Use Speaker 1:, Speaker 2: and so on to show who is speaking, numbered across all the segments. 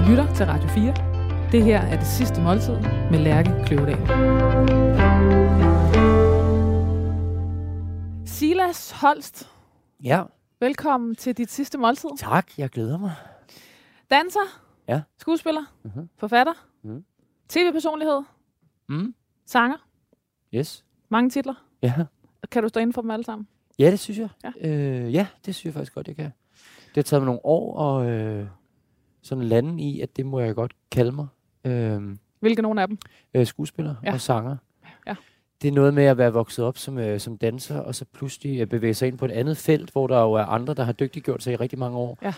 Speaker 1: Du lytter til Radio 4. Det her er det sidste måltid med Lærke Kløvedal. Silas Holst,
Speaker 2: Ja,
Speaker 1: velkommen til dit sidste måltid.
Speaker 2: tak. Jeg glæder mig.
Speaker 1: Danser,
Speaker 2: Ja.
Speaker 1: skuespiller,
Speaker 2: Mhm.
Speaker 1: forfatter,
Speaker 2: Mhm.
Speaker 1: tv-personlighed,
Speaker 2: Mm.
Speaker 1: sanger,
Speaker 2: Yes.
Speaker 1: mange titler.
Speaker 2: Ja.
Speaker 1: Kan du stå inden for dem alle sammen?
Speaker 2: ja, det synes jeg.
Speaker 1: Ja.
Speaker 2: Øh, ja, det synes jeg faktisk godt, jeg kan. Det har taget mig nogle år og øh, sådan lande i, at det må jeg godt kalde mig. Øh,
Speaker 1: Hvilke nogle af dem?
Speaker 2: øh, skuespiller
Speaker 1: Ja.
Speaker 2: og sanger.
Speaker 1: Ja.
Speaker 2: Det er noget med at være vokset op som, øh, som danser, og så pludselig øh, bevæge sig ind på et andet felt, hvor der jo er andre, der har dygtiggjort sig i rigtig mange år.
Speaker 1: Ja.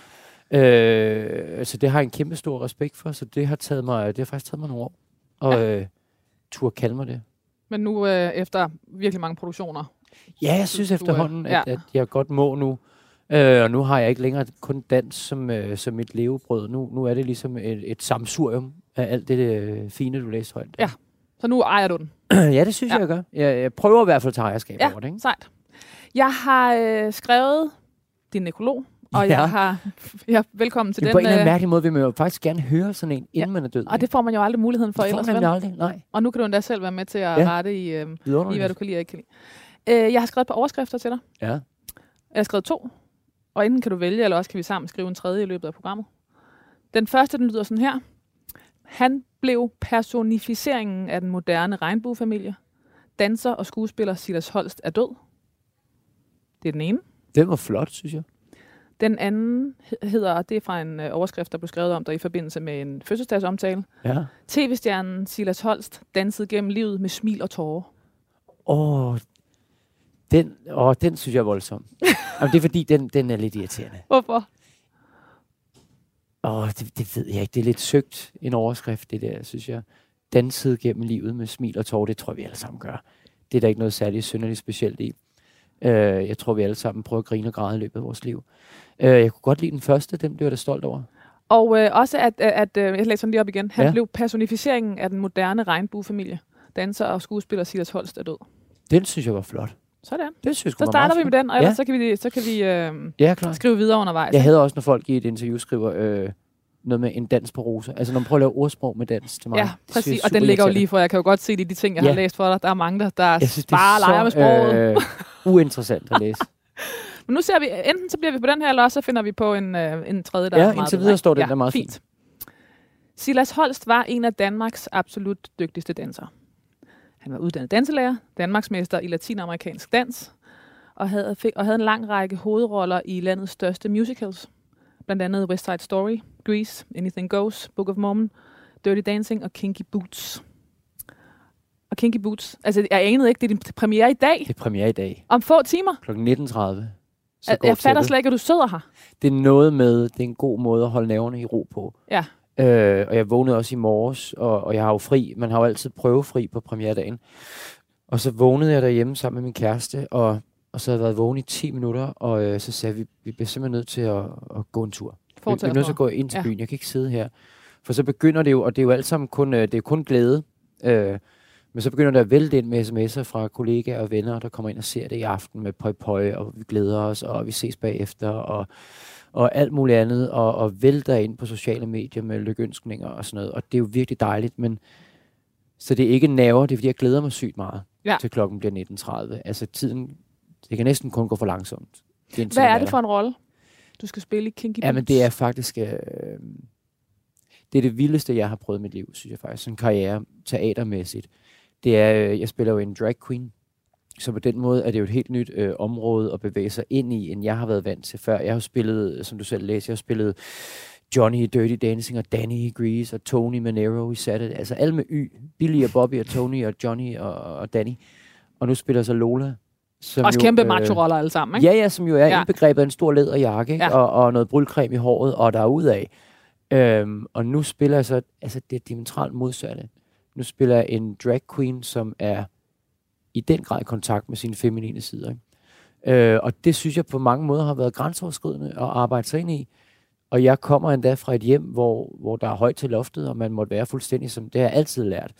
Speaker 2: Øh, så det har jeg en kæmpe stor respekt for, så det har, taget mig, det har faktisk taget mig nogle år. Og ja. øh, turde kalde mig det.
Speaker 1: Men nu øh, efter virkelig mange produktioner.
Speaker 2: Ja, jeg synes
Speaker 1: du er-
Speaker 2: efterhånden, at,
Speaker 1: ja.
Speaker 2: at jeg godt må nu. Øh, og nu har jeg ikke længere kun dans som, øh, som mit levebrød. Nu, nu er det ligesom et, et samsurium af alt det øh, fine, du læser højt.
Speaker 1: Ja. Så nu ejer du den.
Speaker 2: ja, det synes
Speaker 1: Ja.
Speaker 2: jeg, jeg gør. Jeg, jeg prøver i hvert fald at tage ejerskab
Speaker 1: Ja,
Speaker 2: over det. Ikke?
Speaker 1: sejt. Jeg har øh, skrevet din nekrolog, og
Speaker 2: Ja.
Speaker 1: jeg har... Ja, velkommen til
Speaker 2: Men
Speaker 1: den.
Speaker 2: på en eller anden
Speaker 1: øh,
Speaker 2: mærkelig måde vil man jo faktisk gerne høre sådan en, inden
Speaker 1: Ja.
Speaker 2: man er død.
Speaker 1: og det får man jo aldrig muligheden for
Speaker 2: det får
Speaker 1: ellers.
Speaker 2: man nemlig aldrig. Nej,
Speaker 1: Og nu kan du endda selv være med til at
Speaker 2: Ja.
Speaker 1: rette i, øh, i, hvad du kan lide og ikke kan lide. Øh, jeg har skrevet et par overskrifter til dig.
Speaker 2: Ja.
Speaker 1: Jeg har skrevet to. Og enten kan du vælge, eller også kan vi sammen skrive en tredje i løbet af programmet. Den første, den lyder sådan her. Han blev personificeringen af den moderne regnbuefamilie. Danser og skuespiller Silas Holst er død. Det er den ene.
Speaker 2: Den var flot, synes jeg.
Speaker 1: Den anden hed- hedder, det er fra en øh, overskrift, der blev skrevet om dig i forbindelse med en fødselsdagsomtale.
Speaker 2: Ja.
Speaker 1: TV-stjernen Silas Holst dansede gennem livet med smil og tårer.
Speaker 2: Åh, den, åh, den synes jeg er voldsom. Jamen, det er fordi, den, den er lidt irriterende.
Speaker 1: Hvorfor?
Speaker 2: Åh, det, det ved jeg ikke. Det er lidt søgt en overskrift, det der, synes jeg. Dansede gennem livet med smil og tårer, det tror vi alle sammen gør. Det er der ikke noget særligt synderligt specielt i. Uh, jeg tror, vi alle sammen prøver at grine og græde i løbet af vores liv. Uh, jeg kunne godt lide den første, den blev jeg da stolt over.
Speaker 1: Og øh, også, at, at, at øh, jeg læser den lige op igen. Han. Ja. blev personificeringen af den moderne regnbuefamilie. Danser og skuespiller Silas Holst er død.
Speaker 2: Den synes jeg var flot.
Speaker 1: Sådan.
Speaker 2: Det synes
Speaker 1: Så starter vi med den, og ellers
Speaker 2: Ja.
Speaker 1: så kan vi, så kan vi øh,
Speaker 2: Ja, klar.
Speaker 1: skrive videre undervejs.
Speaker 2: Jeg hader også, når folk i et interview skriver øh, noget med en dans på roser. Altså, når man prøver at lave ordsprog med dans til mig.
Speaker 1: Ja, præcis. Og den ligger jo lige for, jeg kan jo godt se det i de ting, jeg
Speaker 2: Ja.
Speaker 1: har læst for dig. Der er mange, der, der
Speaker 2: Jeg synes,
Speaker 1: bare leger med sproget.
Speaker 2: så øh, uinteressant at læse.
Speaker 1: Men nu ser vi, enten så bliver vi på den her, eller også så finder vi på en, øh, en tredje, der
Speaker 2: Ja,
Speaker 1: er meget
Speaker 2: indtil videre står den
Speaker 1: ja,
Speaker 2: der meget
Speaker 1: fint. Silas Holst var en af Danmarks absolut dygtigste dansere. Han var uddannet danselærer, Danmarksmester i latinamerikansk dans, og havde, fik, og havde en lang række hovedroller i landets største musicals. Blandt andet West Side Story, Grease, Anything Goes, Book of Mormon, Dirty Dancing og Kinky Boots. Og Kinky Boots, altså jeg anede ikke, det er din premiere i dag,
Speaker 2: Det er premiere i dag,
Speaker 1: om få timer.
Speaker 2: kl. 19.30. Så
Speaker 1: Jeg, jeg fatter slet ikke, at du sidder her.
Speaker 2: Det er noget med, det er en god måde at holde nerverne i ro på.
Speaker 1: Ja.
Speaker 2: Øh, og jeg vågnede også i morges, og, og jeg har jo fri. Man har jo altid prøvefri på premieredagen. Og så vågnede jeg derhjemme sammen med min kæreste, og, og så havde jeg været vågen i 10 minutter, og øh, så sagde vi, vi bliver simpelthen nødt til at, at gå en tur. Vi, vi er nødt til at gå ind til
Speaker 1: Ja.
Speaker 2: byen. Jeg kan ikke sidde her. For så begynder det jo, og det er jo alt sammen kun, øh, det er kun glæde. Øh, men så begynder det at vælte ind med sms'er fra kollegaer og venner, der kommer ind og ser det i aften med pøj pøj, og vi glæder os, og vi ses bagefter, og, og alt muligt andet, og, og vælter ind på sociale medier med lykønskninger og sådan noget. Og det er jo virkelig dejligt, men så det er ikke nerver, det er fordi, jeg glæder mig sygt meget
Speaker 1: Ja.
Speaker 2: til klokken bliver 19.30. Altså tiden, det kan næsten kun gå for langsomt.
Speaker 1: Hvad er det
Speaker 2: der.
Speaker 1: for en rolle, du skal spille i Kinky?
Speaker 2: Ja, men det er faktisk... Øh, det er det vildeste, jeg har prøvet i mit liv, synes jeg faktisk. Sådan en karriere, teatermæssigt. Det er, øh, jeg spiller jo en drag queen. Så på den måde er det jo et helt nyt øh, område at bevæge sig ind i, end jeg har været vant til før. Jeg har spillet, som du selv læste, jeg har spillet Johnny i Dirty Dancing, og Danny i Grease, og Tony Manero i Saturday. Altså alle med Y. Billy og Bobby og Tony og Johnny og, og Danny. Og nu spiller så Lola. Som
Speaker 1: Også
Speaker 2: jo,
Speaker 1: kæmpe
Speaker 2: øh,
Speaker 1: macho-roller alle sammen, ikke?
Speaker 2: Ja, ja, som jo er
Speaker 1: Ja.
Speaker 2: indbegrebet af en stor læderjakke?
Speaker 1: Ja.
Speaker 2: Og, og noget brylcreme i håret, og der er ud af. Øhm, og nu spiller jeg så, altså det er diametralt modsatte. Nu spiller jeg en drag queen, som er i den grad i kontakt med sine feminine sider. Ikke? Øh, og det synes jeg på mange måder har været grænseoverskridende at arbejde sig ind i. Og jeg kommer endda fra et hjem, hvor, hvor der er højt til loftet, og man måtte være fuldstændig som, det har jeg altid lært.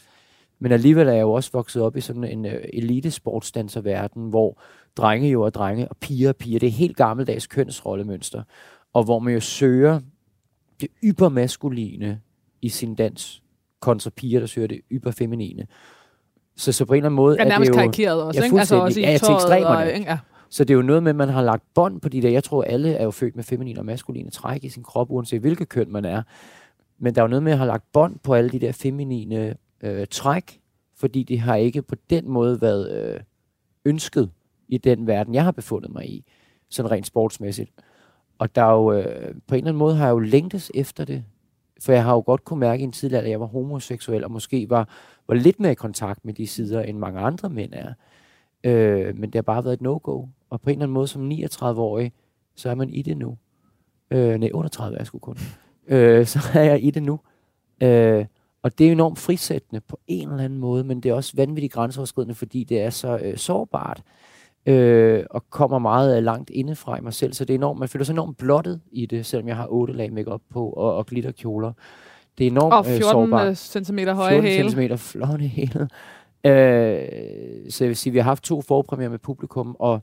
Speaker 2: Men alligevel er jeg jo også vokset op i sådan en uh, elitesportsdanserverden, hvor drenge jo er drenge, og piger er piger. Det er helt gammeldags kønsrollemønster. Og hvor man jo søger det ybermaskuline i sin dans, kontra piger, der søger det yberfeminine. Så, så på en eller anden måde
Speaker 1: Ja,
Speaker 2: er det
Speaker 1: nærmest
Speaker 2: jo...
Speaker 1: karikeret også,
Speaker 2: Ja,
Speaker 1: ikke? Altså også i
Speaker 2: Ja, til ekstremerne.
Speaker 1: og, ja.
Speaker 2: Så det er jo noget med, at man har lagt bånd på de der. Jeg tror, alle er jo født med feminine og maskuline træk i sin krop, uanset hvilket køn man er. Men der er jo noget med, at have lagt bånd på alle de der feminine øh, træk, fordi de har ikke på den måde været øh, ønsket i den verden, jeg har befundet mig i, sådan rent sportsmæssigt. Og der er jo, øh, på en eller anden måde har jeg jo længtes efter det, for jeg har jo godt kunne mærke i en tidligere, at jeg var homoseksuel, og måske var, var lidt mere i kontakt med de sider, end mange andre mænd er. Øh, men det har bare været et no-go. Og på en eller anden måde som 39-årig, så er man i det nu. Øh, nej, 38 er jeg sgu kun. Øh, så er jeg i det nu. Øh, og det er enormt frisættende på en eller anden måde, men det er også vanvittigt grænseoverskridende, fordi det er så øh, sårbart øh, og kommer meget øh, langt indefra i mig selv. Så det er enormt, man føler sig enormt blottet i det, selvom jeg har 8 lag makeup på og, og glitterkjoler. Det er enormt
Speaker 1: Og
Speaker 2: øh,
Speaker 1: 14
Speaker 2: sårbart.
Speaker 1: cm høje
Speaker 2: 14
Speaker 1: hæle.
Speaker 2: cm flotte hæle. Øh, så jeg vil sige, vi har haft to forpremiere med publikum, og,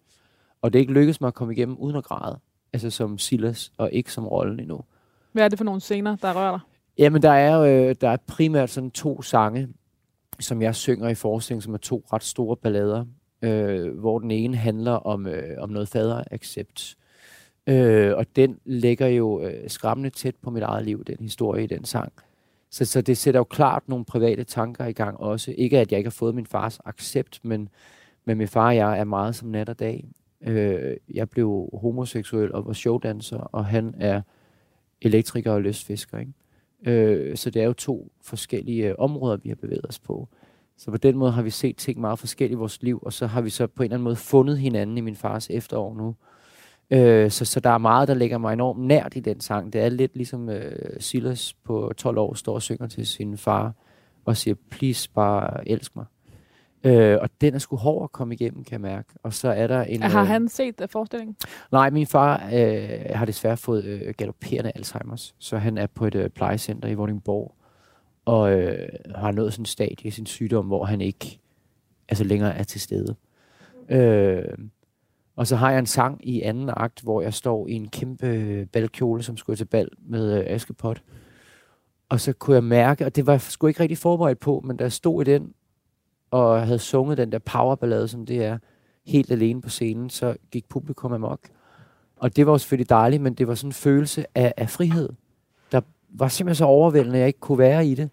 Speaker 2: og det er ikke lykkedes mig at komme igennem uden at græde. Altså som Silas, og ikke som rollen endnu.
Speaker 1: Hvad er det for nogle scener, der rører dig?
Speaker 2: Jamen, der er, øh, der er primært sådan to sange, som jeg synger i forestillingen, som er to ret store ballader, øh, hvor den ene handler om, øh, om noget faderaccept. Øh, og den ligger jo øh, skræmmende tæt på mit eget liv, den historie i den sang. Så, så det sætter jo klart nogle private tanker i gang også. Ikke at jeg ikke har fået min fars accept, men, men min far og jeg er meget som nat og dag. Øh, jeg blev homoseksuel og var showdanser, og han er elektriker og lystfisker. Ikke? Øh, så det er jo to forskellige øh, områder, vi har bevæget os på. Så på den måde har vi set ting meget forskelligt i vores liv, og så har vi så på en eller anden måde fundet hinanden i min fars efterår nu. Øh, så, så der er meget, der ligger mig enormt nært i den sang. Det er lidt ligesom øh, Silas på 12 år står og synger til sin far og siger, please bare elsk mig. Øh, og den er sgu hård at komme igennem, kan jeg mærke. Og så er der en...
Speaker 1: Har
Speaker 2: øh,
Speaker 1: han set uh, forestillingen?
Speaker 2: Nej, min far øh, har desværre fået øh, galopperende Alzheimer's, så han er på et øh, plejecenter i Vordingborg, og øh, har nået sådan en stadie i sin sygdom, hvor han ikke altså længere er til stede. Øh, og så har jeg en sang i anden akt, hvor jeg står i en kæmpe øh, balkjole, som skulle til bal med øh, Askepot. Og så kunne jeg mærke, og det var jeg sgu ikke rigtig forberedt på, men da jeg stod i den, og havde sunget den der powerballade, som det er, helt alene på scenen, så gik publikum amok. Og det var jo selvfølgelig dejligt, men det var sådan en følelse af, af frihed, var simpelthen så overvældende, at jeg ikke kunne være i det,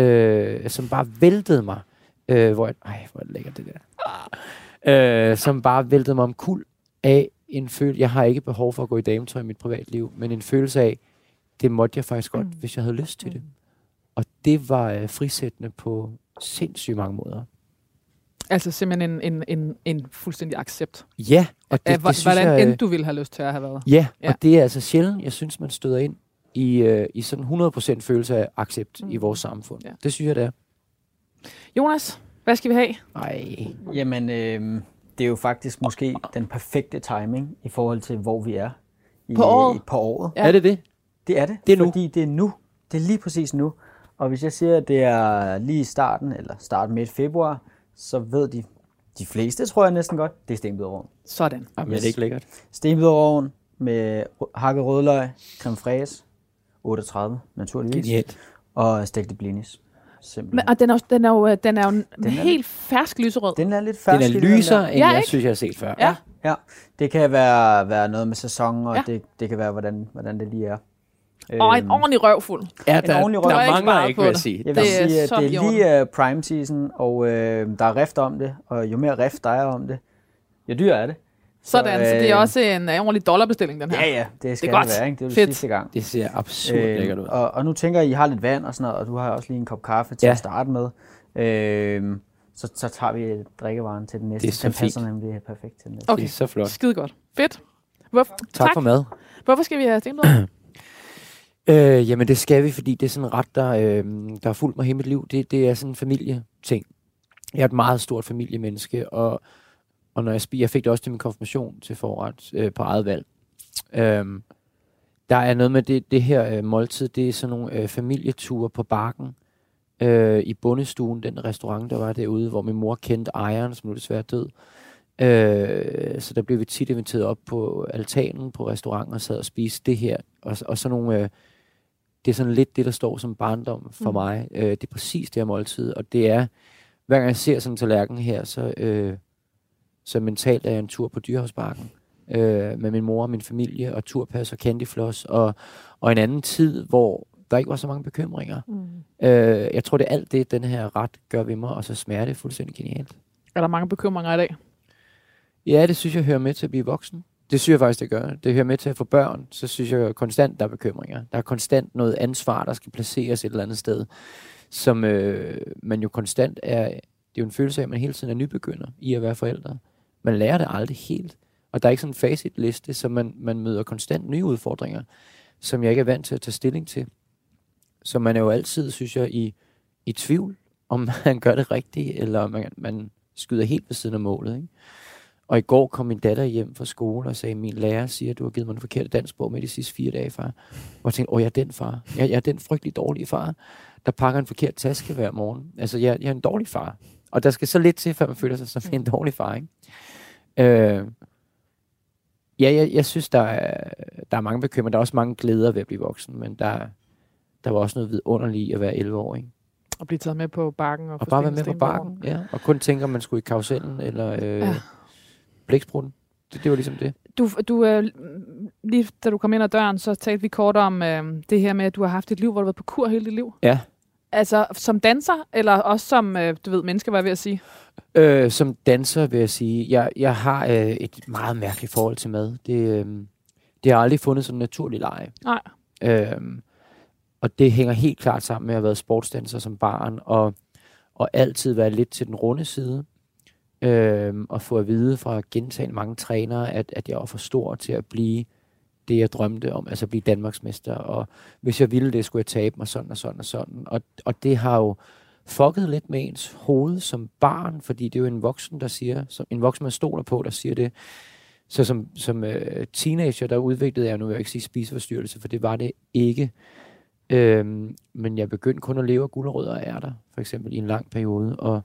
Speaker 2: øh, som bare væltede mig. Øh, hvor jeg, ej, hvor er det det der. Øh, som bare væltede mig om kul af en følelse, jeg har ikke behov for at gå i dametøj i mit privatliv, men en følelse af, det måtte jeg faktisk godt,
Speaker 1: Mm.
Speaker 2: mm. hvis jeg havde lyst til
Speaker 1: Mm.
Speaker 2: det. Og det var øh, frisættende på sindssygt mange måder.
Speaker 1: Altså simpelthen en, en, en, en fuldstændig accept.
Speaker 2: Ja, og det,
Speaker 1: Af,
Speaker 2: det,
Speaker 1: hvor-
Speaker 2: synes
Speaker 1: hvordan
Speaker 2: jeg...
Speaker 1: end
Speaker 2: øh,
Speaker 1: du ville have lyst til at have været.
Speaker 2: Ja,
Speaker 1: Ja.
Speaker 2: ja, og det er altså sjældent, jeg synes, man støder ind i, øh, i sådan 100% følelse af accept
Speaker 1: Mm.
Speaker 2: i vores samfund.
Speaker 1: Ja.
Speaker 2: Det synes jeg, det er.
Speaker 1: Jonas, hvad skal vi have?
Speaker 2: Ej.
Speaker 3: Jamen, øh, det er jo faktisk måske den perfekte timing i forhold til, hvor vi er. I,
Speaker 1: På året?
Speaker 3: På året.
Speaker 1: Ja.
Speaker 2: Er det det?
Speaker 3: Det er det.
Speaker 2: Det er nu.
Speaker 3: Fordi det er nu. Det er lige præcis nu. Og hvis jeg siger, at det er lige i starten, eller starten midt februar, så ved de, de fleste, tror jeg næsten godt, det er stenbiderovn.
Speaker 1: Sådan.
Speaker 2: Jamen,
Speaker 3: Yes.
Speaker 2: er det ikke lækkert?
Speaker 3: Stenbiderovn med hakket rødløg, creme fraise, 38 naturligvis,
Speaker 2: Genialt.
Speaker 3: og stegte blinis. Simpelthen.
Speaker 1: Men, og den er, jo- den er jo, øh, den er jo den
Speaker 3: er-
Speaker 1: helt fersk lyserød.
Speaker 3: den er lidt
Speaker 2: Den
Speaker 3: fersk.
Speaker 2: er
Speaker 3: den
Speaker 2: lysere,
Speaker 3: der.
Speaker 2: end
Speaker 1: Ja,
Speaker 2: jeg
Speaker 1: ikke?
Speaker 2: synes, jeg har set før.
Speaker 1: Ja.
Speaker 3: Ja, det kan være, være noget med sæson, og
Speaker 1: Ja.
Speaker 3: det, det kan være, hvordan, hvordan det lige er.
Speaker 1: Og en
Speaker 3: Øhm,
Speaker 1: ordentlig røvfuld.
Speaker 2: Ja,
Speaker 3: En
Speaker 2: der,
Speaker 3: ordentlig
Speaker 2: der,
Speaker 3: røv.
Speaker 1: Der er ikke
Speaker 2: mangler ikke,
Speaker 1: på
Speaker 2: vil jeg
Speaker 1: det.
Speaker 2: sige.
Speaker 3: Jeg
Speaker 1: Det
Speaker 3: vil
Speaker 1: er
Speaker 3: sige, at det er lige uh, prime season, og øh, der er rift om det, og jo mere rift der er om det, jo dyrere er det.
Speaker 1: Sådan, så,
Speaker 3: Så,
Speaker 1: det er
Speaker 3: øh,
Speaker 1: også en øh, ordentlig dollarbestilling, den her.
Speaker 3: Ja, ja, det skal
Speaker 1: Det
Speaker 3: det,
Speaker 1: er godt.
Speaker 3: være, ikke? Det er jo
Speaker 1: Fedt.
Speaker 3: det sidste gang.
Speaker 2: Det ser absurd øh, lækkert ud.
Speaker 3: og, og nu tænker jeg, I har lidt vand og sådan noget, og du har også lige en kop kaffe til
Speaker 2: Ja.
Speaker 3: at starte med. Øh, så, så tager vi drikkevaren til den næste.
Speaker 2: Det er så
Speaker 3: den passer
Speaker 2: fint.
Speaker 3: nemlig perfekt til den næste.
Speaker 1: Okay,
Speaker 2: Det er så flot.
Speaker 1: skide godt. Fedt. Hvor, tak.
Speaker 2: Tak, for mad.
Speaker 1: Hvorfor skal vi have stenbider?
Speaker 2: Øh, jamen, det skal vi, fordi det er sådan en ret, der, øh, der har fulgt mig hele mit liv. Det, det er sådan en familieting. Jeg er et meget stort familiemenneske, og, og når jeg spiser, jeg fik det også til min konfirmation til forret øh, på eget valg. Øhm, der er noget med det, det her øh, måltid, det er sådan nogle øh, familieture på Bakken, øh, i bundestuen, den restaurant, der var derude, hvor min mor kendte ejeren, som nu desværre død. Øh, så der blev vi tit inviteret op på altanen på restauranten og sad og spiste det her. Og, og sådan nogle øh, det er sådan lidt det, der står som barndom for
Speaker 1: mm.
Speaker 2: mig. Øh, det er præcis det her måltid, og det er, hver gang jeg ser sådan en tallerken her, så, øh, så mentalt er jeg en tur på Dyrehavsbakken øh, med min mor og min familie, og turpas og candyfloss, og, og en anden tid, hvor der ikke var så mange bekymringer.
Speaker 1: Mm.
Speaker 2: Øh, jeg tror, det er alt det, den her ret gør ved mig, og så smager det fuldstændig genialt.
Speaker 1: Er der mange bekymringer i dag?
Speaker 2: Ja, det synes jeg hører med til at blive voksen. Det synes jeg faktisk, det gør. Det hører med til at få børn. Så synes jeg konstant, der er bekymringer. Der er konstant noget ansvar, der skal placeres et eller andet sted, som øh, man jo konstant er... Det er jo en følelse af, at man hele tiden er nybegynder i at være forældre. Man lærer det aldrig helt. Og der er ikke sådan en facitliste, så man, man møder konstant nye udfordringer, som jeg ikke er vant til at tage stilling til. Så man er jo altid, synes jeg, i, i tvivl, om man gør det rigtigt, eller om man, man skyder helt ved siden af målet. Ikke? Og i går kom min datter hjem fra skole og sagde, min lærer siger, at du har givet mig en forkert bog med de sidste fire dage, far. Og jeg tænkte, åh, jeg er den far. Jeg, jeg er den frygtelig dårlige far, der pakker en forkert taske hver morgen. Altså, jeg, jeg er en dårlig far. Og der skal så lidt til, før man føler sig som en dårlig far, ikke? Øh, ja, jeg, jeg synes, der er, der er mange bekymringer. Der er også mange glæder ved at blive voksen, men der, der var også noget vidunderligt at være 11 år, ikke?
Speaker 1: At blive taget med på bakken og,
Speaker 2: Og bare være med på bakken, ja. Og kun tænke, om man skulle i karusellen eller øh,
Speaker 1: ja.
Speaker 2: blæksprutten. Det, det var ligesom det.
Speaker 1: Du, du øh, lige da du kom ind ad døren, så talte vi kort om øh, det her med, at du har haft et liv, hvor du har været på kur hele dit liv.
Speaker 2: Ja.
Speaker 1: Altså som danser, eller også som, øh, du ved, menneske, hvad jeg ved at sige?
Speaker 2: Øh, som danser vil jeg sige, jeg, jeg har øh, et meget mærkeligt forhold til mad. Det, øh, det har aldrig fundet sådan en naturlig leje.
Speaker 1: Nej.
Speaker 2: Øh, og det hænger helt klart sammen med at have været sportsdanser som barn, og, og altid være lidt til den runde side. Øh, og få at vide fra gentagende mange trænere, at, at jeg var for stor til at blive det, jeg drømte om, altså at blive Danmarksmester. Og hvis jeg ville det, skulle jeg tabe mig sådan og sådan og sådan. Og, og det har jo fucket lidt med ens hoved som barn, fordi det er jo en voksen, der siger, som, en voksen, man stoler på, der siger det. Så som, som øh, teenager, der udviklede jeg, nu vil jeg ikke sige spiseforstyrrelse, for det var det ikke. Øhm, men jeg begyndte kun at leve af gulerødder og ærter, for eksempel i en lang periode, og,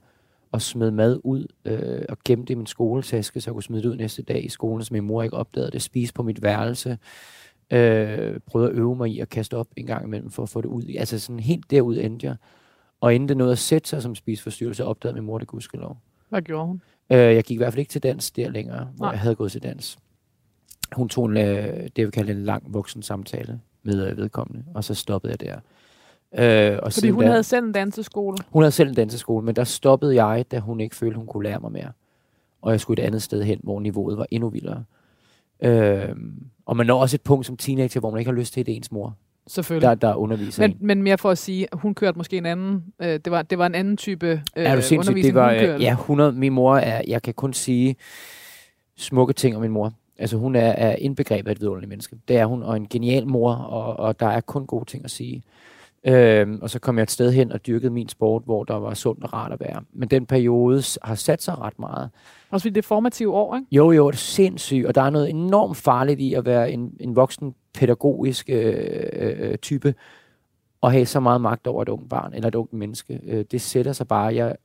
Speaker 2: og smed mad ud øh, og gemte det i min skoletaske, så jeg kunne smide det ud næste dag i skolen, så min mor ikke opdagede det. Spise på mit værelse. Øh, prøvede at øve mig i at kaste op en gang imellem for at få det ud. Altså sådan helt derud endte jeg. Og inden det nåede at sætte sig som spiseforstyrrelse, opdagede min mor det gudskelov.
Speaker 1: Hvad gjorde hun?
Speaker 2: Øh, jeg gik i hvert fald ikke til dans der længere, hvor
Speaker 1: Nej.
Speaker 2: jeg havde gået til dans. Hun tog en, øh, det, vi kalder en lang voksen samtale med øh, vedkommende, og så stoppede jeg der. Øh, og
Speaker 1: Fordi hun
Speaker 2: da,
Speaker 1: havde selv en danseskole.
Speaker 2: hun havde selv en danseskole, men der stoppede jeg, da hun ikke følte, hun kunne lære mig mere. Og jeg skulle et andet sted hen, hvor niveauet var endnu vildere. Øh, og man når også et punkt som teenager, hvor man ikke har lyst til det ens mor,
Speaker 1: Selvfølgelig.
Speaker 2: der, der underviser
Speaker 1: Men,
Speaker 2: en.
Speaker 1: men mere for at sige, at hun kørte måske en anden, øh, det, var, det var en anden type øh,
Speaker 2: er du sindssygt?
Speaker 1: undervisning,
Speaker 2: Det var,
Speaker 1: hun kørte.
Speaker 2: ja, 100. Min mor er, jeg kan kun sige smukke ting om min mor. Altså hun er, er indbegrebet af et vidunderligt menneske. Det er hun, og en genial mor, og, og der er kun gode ting at sige. Øhm, og så kom jeg et sted hen og dyrkede min sport, hvor der var sundt og rart at være. Men den periode har sat sig ret meget.
Speaker 1: Også fordi det er formative år, ikke?
Speaker 2: Jo, jo, det er sindssygt, og der er noget enormt farligt i at være en, en voksen pædagogisk øh, øh, type, og have så meget magt over et ungt barn, eller et ungt menneske. Øh, det sætter sig bare. Jeg,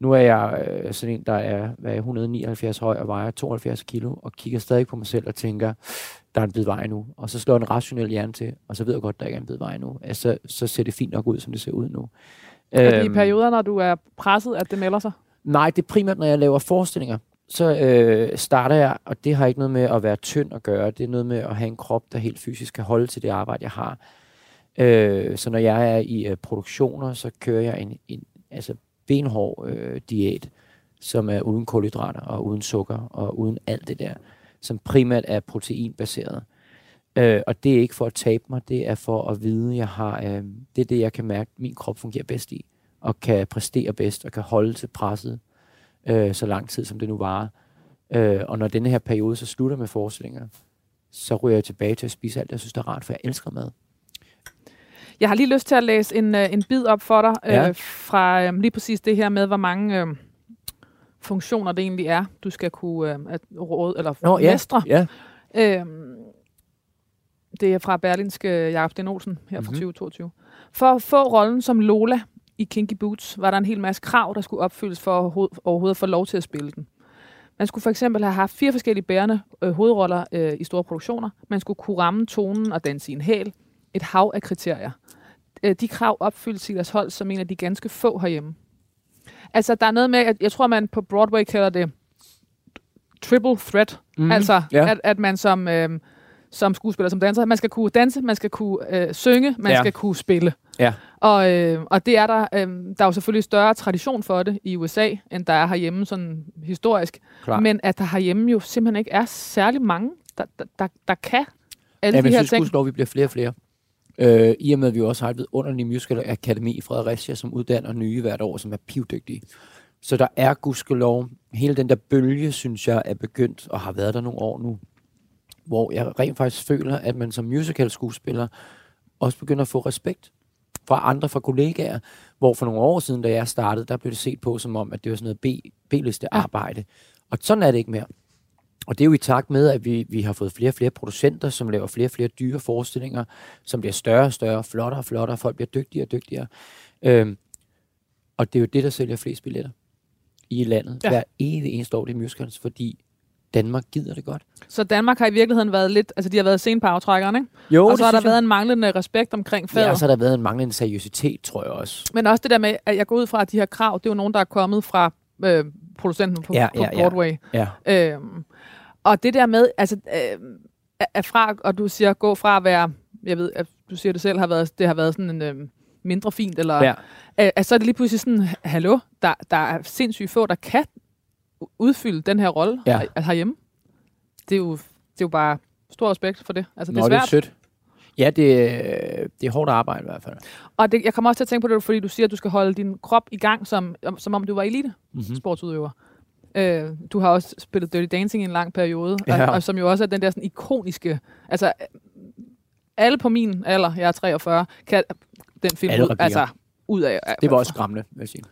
Speaker 2: nu er jeg øh, sådan en, der er, hvad er jeg, 179 høj og vejer 72 kilo, og kigger stadig på mig selv og tænker, der er en bid vej nu. Og så slår en rationel hjerne til, og så ved jeg godt, der ikke er en bid vej nu. Altså, så ser det fint nok ud, som det ser ud nu.
Speaker 1: Er det i
Speaker 2: Øhm,
Speaker 1: perioder, når du er presset, at det melder sig?
Speaker 2: Nej, det er primært, når jeg laver forestillinger. Så øh, starter jeg, og det har ikke noget med at være tynd at gøre. Det er noget med at have en krop, der helt fysisk kan holde til det arbejde, jeg har. Øh, så når jeg er i øh, produktioner, så kører jeg en, en altså benhård øh, diæt, som er uden kulhydrater og uden sukker og uden alt det der, som primært er proteinbaseret. Øh, og det er ikke for at tabe mig, det er for at vide, jeg har, øh, det er det, jeg kan mærke, min krop fungerer bedst i, og kan præstere bedst, og kan holde til presset øh, så lang tid, som det nu varer. Øh, og når denne her periode så slutter med forestillinger, så ryger jeg tilbage til at spise alt, jeg synes, det er rart, for jeg elsker mad.
Speaker 1: Jeg har lige lyst til at læse en, øh, en bid op for dig,
Speaker 2: Ja.
Speaker 1: øh, fra øh, lige præcis det her med, hvor mange øh, funktioner det egentlig er, du skal kunne øh, at råde, eller
Speaker 2: Nå, ja.
Speaker 1: mestre.
Speaker 2: Ja.
Speaker 1: Øhm, det er fra Berlinske Jakob Sten Olsen her fra
Speaker 2: Mhm.
Speaker 1: 2022. For at få rollen som Lola i Kinky Boots, var der en hel masse krav, der skulle opfyldes for overho- overhovedet at få lov til at spille den. Man skulle for eksempel have haft fire forskellige bærende øh, hovedroller øh, i store produktioner. Man skulle kunne ramme tonen og danse i en hæl. Et hav af kriterier. Øh, de krav opfyldt Silas Holt som en af de ganske få herhjemme. Altså, der er noget med, at jeg tror, man på Broadway kalder det triple threat. Mm, altså,
Speaker 2: ja.
Speaker 1: at, at man som, øh, som skuespiller, som danser, man skal kunne danse, man skal kunne øh, synge, man
Speaker 2: Ja.
Speaker 1: skal kunne spille.
Speaker 2: Ja.
Speaker 1: Og, øh, og det er der, øh, der er jo selvfølgelig større tradition for det i USA, end der er herhjemme sådan historisk.
Speaker 2: Klar.
Speaker 1: Men at der herhjemme jo simpelthen ikke er særlig mange, der, der, der, der kan alle
Speaker 2: Ja,
Speaker 1: de her
Speaker 2: jeg synes,
Speaker 1: ting.
Speaker 2: vi bliver flere og flere. Øh, I og med, at vi også har et vidunderligt musical akademi i Fredericia, som uddanner nye hvert år, som er pivdygtige. Så der er gudskelov, hele den der bølge, synes jeg, er begyndt og har været der nogle år nu, hvor jeg rent faktisk føler, at man som musical skuespiller også begynder at få respekt fra andre, fra kollegaer, hvor for nogle år siden, da jeg startede, der blev det set på som om, at det var sådan noget B- B-liste arbejde. Og sådan er det ikke mere. Og det er jo i takt med, at vi, vi har fået flere og flere producenter, som laver flere og flere dyre forestillinger, som bliver større og større, flottere og flottere, folk bliver dygtigere og dygtigere. Øhm, og det er jo det, der sælger flest billetter i landet.
Speaker 1: Ja.
Speaker 2: Hver evig eneste år, det er musicals, fordi Danmark gider det godt.
Speaker 1: Så Danmark har i virkeligheden været lidt, altså de har været sen på aftrækkeren, ikke?
Speaker 2: Jo,
Speaker 1: og så har der været en manglende respekt omkring faget.
Speaker 2: Ja, og så har der været en manglende seriøsitet, tror jeg også.
Speaker 1: Men også det der med, at jeg går ud fra, at de her krav, det er jo nogen, der er kommet fra øh, producenten på,
Speaker 2: Ja,
Speaker 1: på
Speaker 2: ja, ja.
Speaker 1: Broadway.
Speaker 2: Ja.
Speaker 1: Øhm, og det der med, altså, øh, at fra, og du siger, gå fra at være, jeg ved, at du siger det selv, har været, det har været sådan en øh, mindre fint, eller,
Speaker 2: Ja.
Speaker 1: øh, at så er det lige pludselig sådan, hallo, der, der er sindssygt få, der kan udfylde den her rolle
Speaker 2: Ja.
Speaker 1: her- herhjemme. Det er jo, det er jo bare stor respekt for det. Altså, det
Speaker 2: Nå,
Speaker 1: er
Speaker 2: det er
Speaker 1: svært.
Speaker 2: sødt. Ja, det, er- det er hårdt arbejde i hvert fald.
Speaker 1: Og det, jeg kommer også til at tænke på det, fordi du siger, at du skal holde din krop i gang, som, som om du var elite
Speaker 2: Mm-hmm.
Speaker 1: sportsudøver. Øh, du har også spillet Dirty Dancing i en lang periode, ja. Og, og som jo også er den der sådan ikoniske... Altså, alle på min alder, jeg er 43, kan den film ud, altså, ud af...
Speaker 2: Det var også skræmmende, vil jeg sige.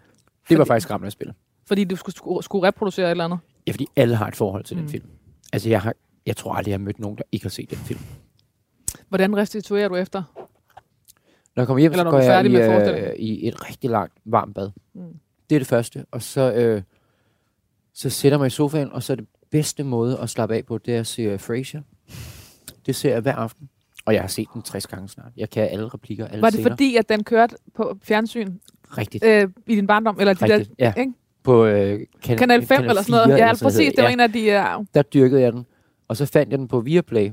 Speaker 2: Det var faktisk skræmmende at spille.
Speaker 1: Fordi du skulle, skulle, reproducere et eller andet.
Speaker 2: Ja, fordi alle har et forhold til. Mm. den film. Altså, jeg, har, jeg tror aldrig, jeg har mødt nogen, der ikke har set den film.
Speaker 1: Hvordan restituerer du efter?
Speaker 2: Når jeg kommer hjem,
Speaker 1: Eller
Speaker 2: så går jeg i, øh, i et rigtig langt varmt bad.
Speaker 1: Mm.
Speaker 2: Det er det første. Og så, øh, så sætter jeg mig i sofaen, og så er det bedste måde at slappe af på, det er at se uh, Frasier. Det ser jeg hver aften. Og jeg har set den 60 gange snart. Jeg kan alle replikker, alle
Speaker 1: Var det
Speaker 2: scener.
Speaker 1: fordi, at den kørte på fjernsyn
Speaker 2: Rigtigt.
Speaker 1: øh, i din barndom? Eller de
Speaker 2: Rigtigt,
Speaker 1: der,
Speaker 2: ja.
Speaker 1: ikke?
Speaker 2: På øh, kan,
Speaker 1: Kanal 5 eller sådan noget?
Speaker 2: 4
Speaker 1: Ja,
Speaker 2: eller
Speaker 1: præcis. Det var
Speaker 2: Ja.
Speaker 1: en af de... Uh,
Speaker 2: der dyrkede jeg den. Og så fandt jeg den på Viaplay,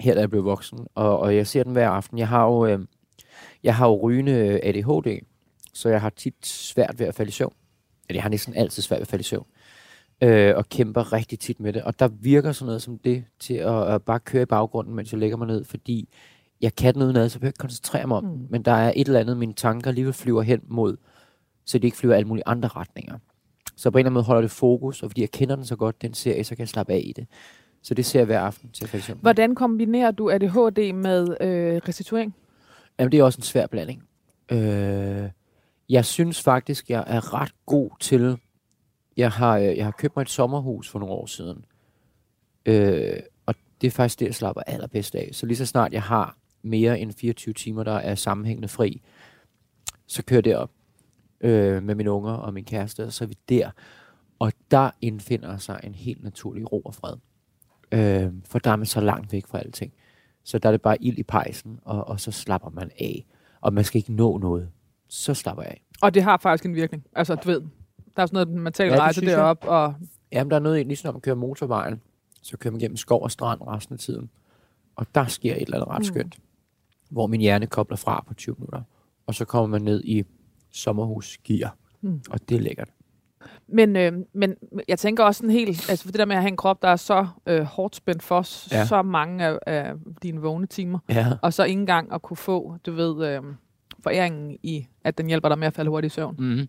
Speaker 2: her da jeg blev voksen. Og, og jeg ser den hver aften. Jeg har jo, øh, jeg har jo rygende ADHD, så jeg har tit svært ved at falde i søvn. Eller jeg har næsten altid svært ved at falde i søvn. Øh, og kæmper rigtig tit med det. Og der virker sådan noget som det til at, at bare køre i baggrunden, mens jeg lægger mig ned, fordi jeg kan noget ad, så jeg ikke koncentrere mig om. Mm. Men der er et eller andet, mine tanker alligevel flyver hen mod, så de ikke flyver alle mulige andre retninger. Så på en eller anden måde holder det fokus, og fordi jeg kender den så godt, den serie, så kan jeg slappe af i det. Så det ser jeg hver aften til søvn.
Speaker 1: hvordan kombinerer du ADHD med øh, restituering?
Speaker 2: Jamen, det er også en svær blanding. Øh, jeg synes faktisk, jeg er ret god til... Jeg har, øh, jeg har købt mig et sommerhus for nogle år siden. Øh, og det er faktisk det, jeg slapper allerbedst af. Så lige så snart jeg har mere end 24 timer, der er sammenhængende fri, så kører jeg derop øh, med mine unger og min kæreste, og så er vi der. Og der indfinder sig en helt naturlig ro og fred. Øh, for der er man så langt væk fra alting. Så der er det bare ild i pejsen, og, og så slapper man af. Og man skal ikke nå noget. Så slapper jeg af.
Speaker 1: Og det har faktisk en virkning. Altså, du ved, der er sådan noget mental
Speaker 2: Ja,
Speaker 1: ja, rejse derop, og
Speaker 2: Jamen, der er noget, i- ligesom når man kører motorvejen, så kører man gennem skov og strand resten af tiden. Og der sker et eller andet ret
Speaker 1: Mm.
Speaker 2: skønt, hvor min hjerne kobler fra på 20 minutter. Og så kommer man ned i sommerhusgear,
Speaker 1: Mm.
Speaker 2: og det er lækkert.
Speaker 1: Men, øh, men jeg tænker også sådan helt, altså for det der med at have en krop, der er så øh, hårdt spændt for
Speaker 2: Ja.
Speaker 1: så mange af, af dine vågne timer,
Speaker 2: Ja,
Speaker 1: og så ikke engang at kunne få, du ved, øh, foræringen i, at den hjælper dig med at falde hurtigt i søvn.
Speaker 2: mm-hmm.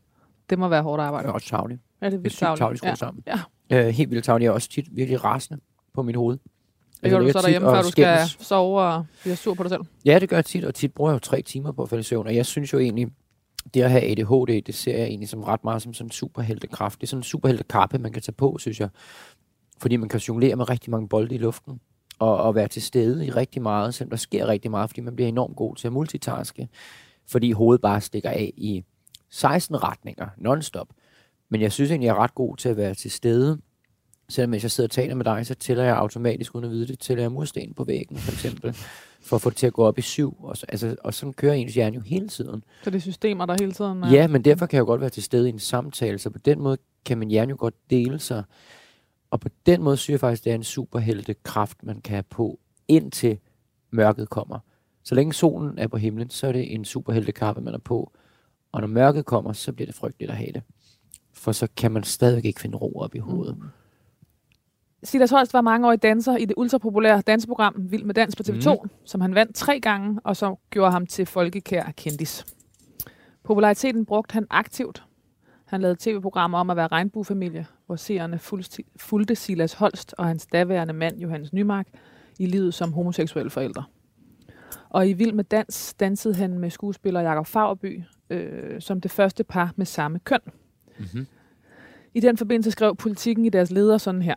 Speaker 1: Det må være hårdt
Speaker 2: det
Speaker 1: arbejde.
Speaker 2: er også tavligt.
Speaker 1: Ja, det er
Speaker 2: Det er
Speaker 1: vildt tavligt
Speaker 2: skruet
Speaker 1: Ja.
Speaker 2: sammen.
Speaker 1: Ja.
Speaker 2: Øh, helt vildt tavligt. Jeg er også tit virkelig rasende på mit hoved.
Speaker 1: Hvad gør du
Speaker 2: ligger
Speaker 1: så derhjemme, før du skal sove og blive sur på dig selv?
Speaker 2: Ja, det gør jeg tit, og tit bruger jeg jo tre timer på at falde i søvn, og jeg synes jo egentlig, det at have ADHD, det ser jeg egentlig som ret meget som sådan en superheltekraft. Det er sådan en superheltekappe, man kan tage på, synes jeg. Fordi man kan jonglere med rigtig mange bolde i luften, og, og være til stede i rigtig meget, selvom der sker rigtig meget, fordi man bliver enormt god til at multitaske, fordi hovedet bare stikker af i 16 retninger, non-stop. Men jeg synes egentlig, jeg er ret god til at være til stede Selvom hvis jeg sidder og taler med dig, så tæller jeg automatisk, uden at vide det, tæller jeg mursten på væggen, for eksempel, for at få det til at gå op i syv. Og, så, altså, og sådan kører ens hjerne jo hele tiden.
Speaker 1: Så det er systemer, der hele tiden...
Speaker 2: Ja, men derfor kan jeg jo godt være til stede i en samtale, så på den måde kan min hjerne jo godt dele sig. Og på den måde synes jeg faktisk, det er en superhelte kraft, man kan have på, indtil mørket kommer. Så længe solen er på himlen, så er det en superheltekappe, man er på. Og når mørket kommer, så bliver det frygteligt at have det. For så kan man stadig ikke finde ro op i hovedet. Mm.
Speaker 1: Silas Holst var mange år i danser i det ultrapopulære danseprogram Vild med Dans på TV2, mm. som han vandt tre gange, og som gjorde ham til folkekær kendis. Populariteten brugte han aktivt. Han lavede tv-programmer om at være regnbuefamilie, hvor seerne fulgte Silas Holst og hans daværende mand Johannes Nymark i livet som homoseksuelle forældre. Og i Vild med Dans dansede han med skuespiller Jakob Fagerby øh, som det første par med samme køn. Mm-hmm. I den forbindelse skrev politikken i deres leder sådan her.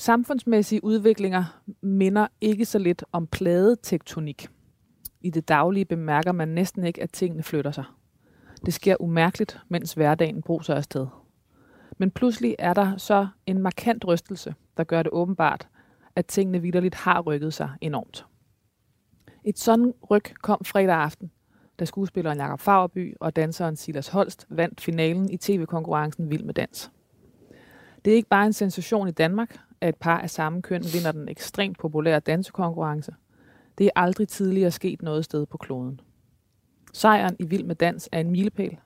Speaker 1: Samfundsmæssige udviklinger minder ikke så lidt om pladetektonik. I det daglige bemærker man næsten ikke, at tingene flytter sig. Det sker umærkeligt, mens hverdagen bruser afsted. Men pludselig er der så en markant rystelse, der gør det åbenbart, at tingene vidderligt har rykket sig enormt. Et sådan ryg kom fredag aften, da skuespilleren Jakob Fagerby og danseren Silas Holst vandt finalen i tv-konkurrencen Vild med Dans. Det er ikke bare en sensation i Danmark, at et par af samme køn vinder den ekstremt populære dansekonkurrence. Det er aldrig tidligere sket noget sted på kloden. Sejren i Vild med Dans er en milepæl.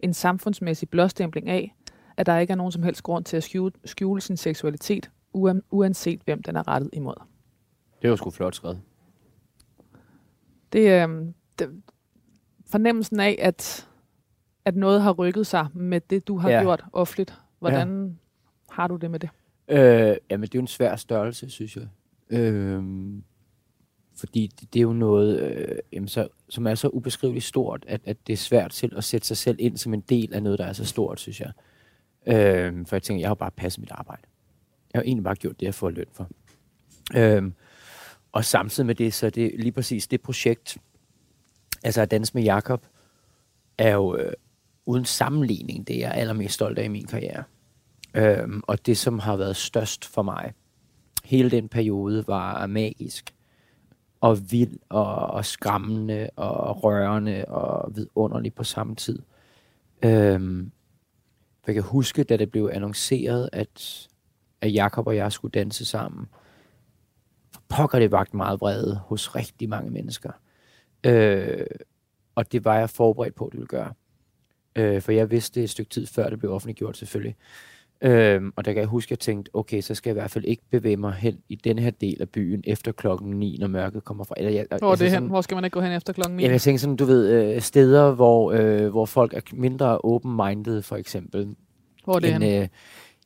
Speaker 1: En samfundsmæssig blåstempling af, at der ikke er nogen som helst grund til at skjule, skjule sin seksualitet, uanset hvem den er rettet imod.
Speaker 2: Det var sgu flot skrevet.
Speaker 1: Det, øh, det, fornemmelsen af, at, at noget har rykket sig med det, du har ja. gjort offentligt. Hvordan ja. har du det med det?
Speaker 2: Øh, jamen, det er jo en svær størrelse, synes jeg. Øh, fordi det, det er jo noget, øh, jamen, så, som er så ubeskriveligt stort, at, at det er svært selv at sætte sig selv ind som en del af noget, der er så stort, synes jeg. Øh, for jeg tænker, jeg har bare passet mit arbejde. Jeg har egentlig bare gjort det, jeg får løn for. Øh, og samtidig med det, så er det lige præcis det projekt, altså at danse med Jakob, er jo øh, uden sammenligning det, jeg er allermest stolt af i min karriere. Øhm, og det, som har været størst for mig, hele den periode, var magisk og vild og, og skræmmende og rørende og vidunderlig på samme tid. Øhm, jeg kan huske, da det blev annonceret, at, at Jakob og jeg skulle danse sammen, for pokker det vagt meget vrede hos rigtig mange mennesker. Øh, og det var jeg forberedt på, at det ville gøre. Øh, for jeg vidste det et stykke tid før det blev offentliggjort selvfølgelig. Øhm, og der kan jeg huske, at jeg tænkte, okay, så skal jeg i hvert fald ikke bevæge mig hen i den her del af byen efter klokken 9, når mørket kommer fra. Eller, jeg,
Speaker 1: hvor, altså, det hen? hvor skal man ikke gå hen efter klokken 9?
Speaker 2: jeg tænker sådan, du ved, øh, steder, hvor, øh, hvor folk er mindre open-minded, for eksempel.
Speaker 1: Hvor er det end, hen? Øh,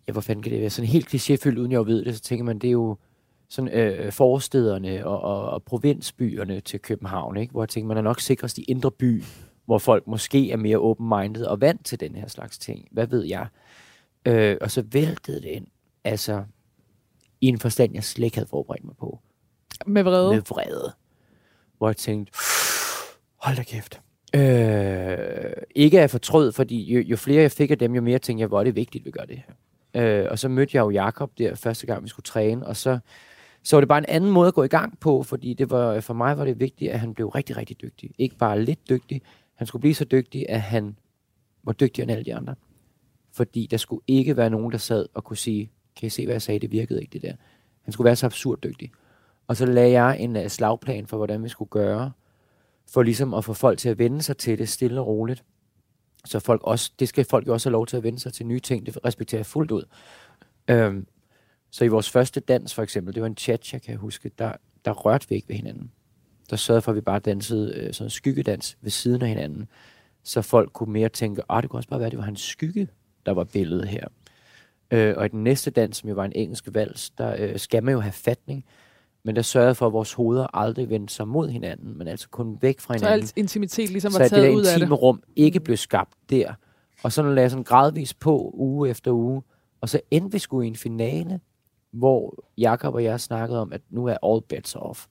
Speaker 2: ja, hvor fanden kan det være? Sådan helt klichéfyldt, uden jeg ved det, så tænker man, det er jo sådan øh, forstederne og, og, og provinsbyerne til København, ikke? hvor jeg tænker, man er nok sikrest i indre by, hvor folk måske er mere open-minded og vant til den her slags ting. Hvad ved jeg? Øh, og så væltede det ind. Altså, i en forstand, jeg slet ikke havde forberedt mig på.
Speaker 1: Med vrede?
Speaker 2: Med vrede. Hvor jeg tænkte, hold da kæft. Øh, ikke af fortrød, fordi jo, jo flere jeg fik af dem, jo mere tænkte jeg, hvor er det vigtigt, at vi gør det her. Øh, og så mødte jeg jo Jakob der første gang, vi skulle træne, og så, så var det bare en anden måde at gå i gang på, fordi det var, for mig var det vigtigt, at han blev rigtig, rigtig dygtig. Ikke bare lidt dygtig, han skulle blive så dygtig, at han var dygtigere end alle de andre fordi der skulle ikke være nogen, der sad og kunne sige, kan I se, hvad jeg sagde, det virkede ikke det der. Han skulle være så absurd dygtig. Og så lagde jeg en øh, slagplan for, hvordan vi skulle gøre, for ligesom at få folk til at vende sig til det stille og roligt. Så folk også, det skal folk jo også have lov til at vende sig til nye ting, det respekterer jeg fuldt ud. Øhm, så i vores første dans for eksempel, det var en chat, jeg kan huske, der, der rørte vi ikke ved hinanden. Der sørgede for, at vi bare dansede øh, sådan en skyggedans ved siden af hinanden, så folk kunne mere tænke, at det kunne også bare være, at det var hans skygge, der var billedet her. Øh, og i den næste dans, som jo var en engelsk vals, der øh, skal man jo have fatning, men der sørgede for, at vores hoveder aldrig vendte sig mod hinanden, men altså kun væk fra hinanden.
Speaker 1: Så alt intimitet ligesom var taget
Speaker 2: ud
Speaker 1: af
Speaker 2: det. Så rum ikke blev skabt der. Og så lagde jeg sådan gradvist på, uge efter uge. Og så endte vi sgu i en finale, hvor Jakob og jeg snakkede om, at nu er all bets off.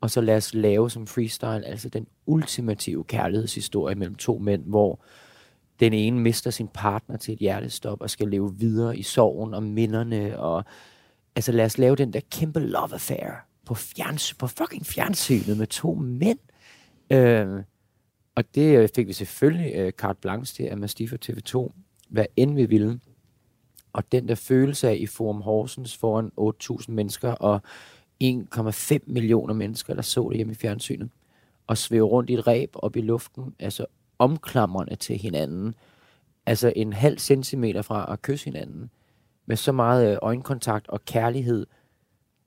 Speaker 2: Og så lad os lave som freestyle, altså den ultimative kærlighedshistorie mellem to mænd, hvor den ene mister sin partner til et hjertestop og skal leve videre i sorgen og minderne. Og, altså lad os lave den der kæmpe love affair på, fjerns, på fucking fjernsynet med to mænd. Øh, og det øh, fik vi selvfølgelig øh, carte blanche til af Mastiff og TV2, hvad end vi ville. Og den der følelse af i Forum Horsens foran 8.000 mennesker og 1,5 millioner mennesker, der så det hjemme i fjernsynet, og svæve rundt i et ræb op i luften, altså omklamrende til hinanden, altså en halv centimeter fra at kysse hinanden, med så meget øh, øjenkontakt og kærlighed,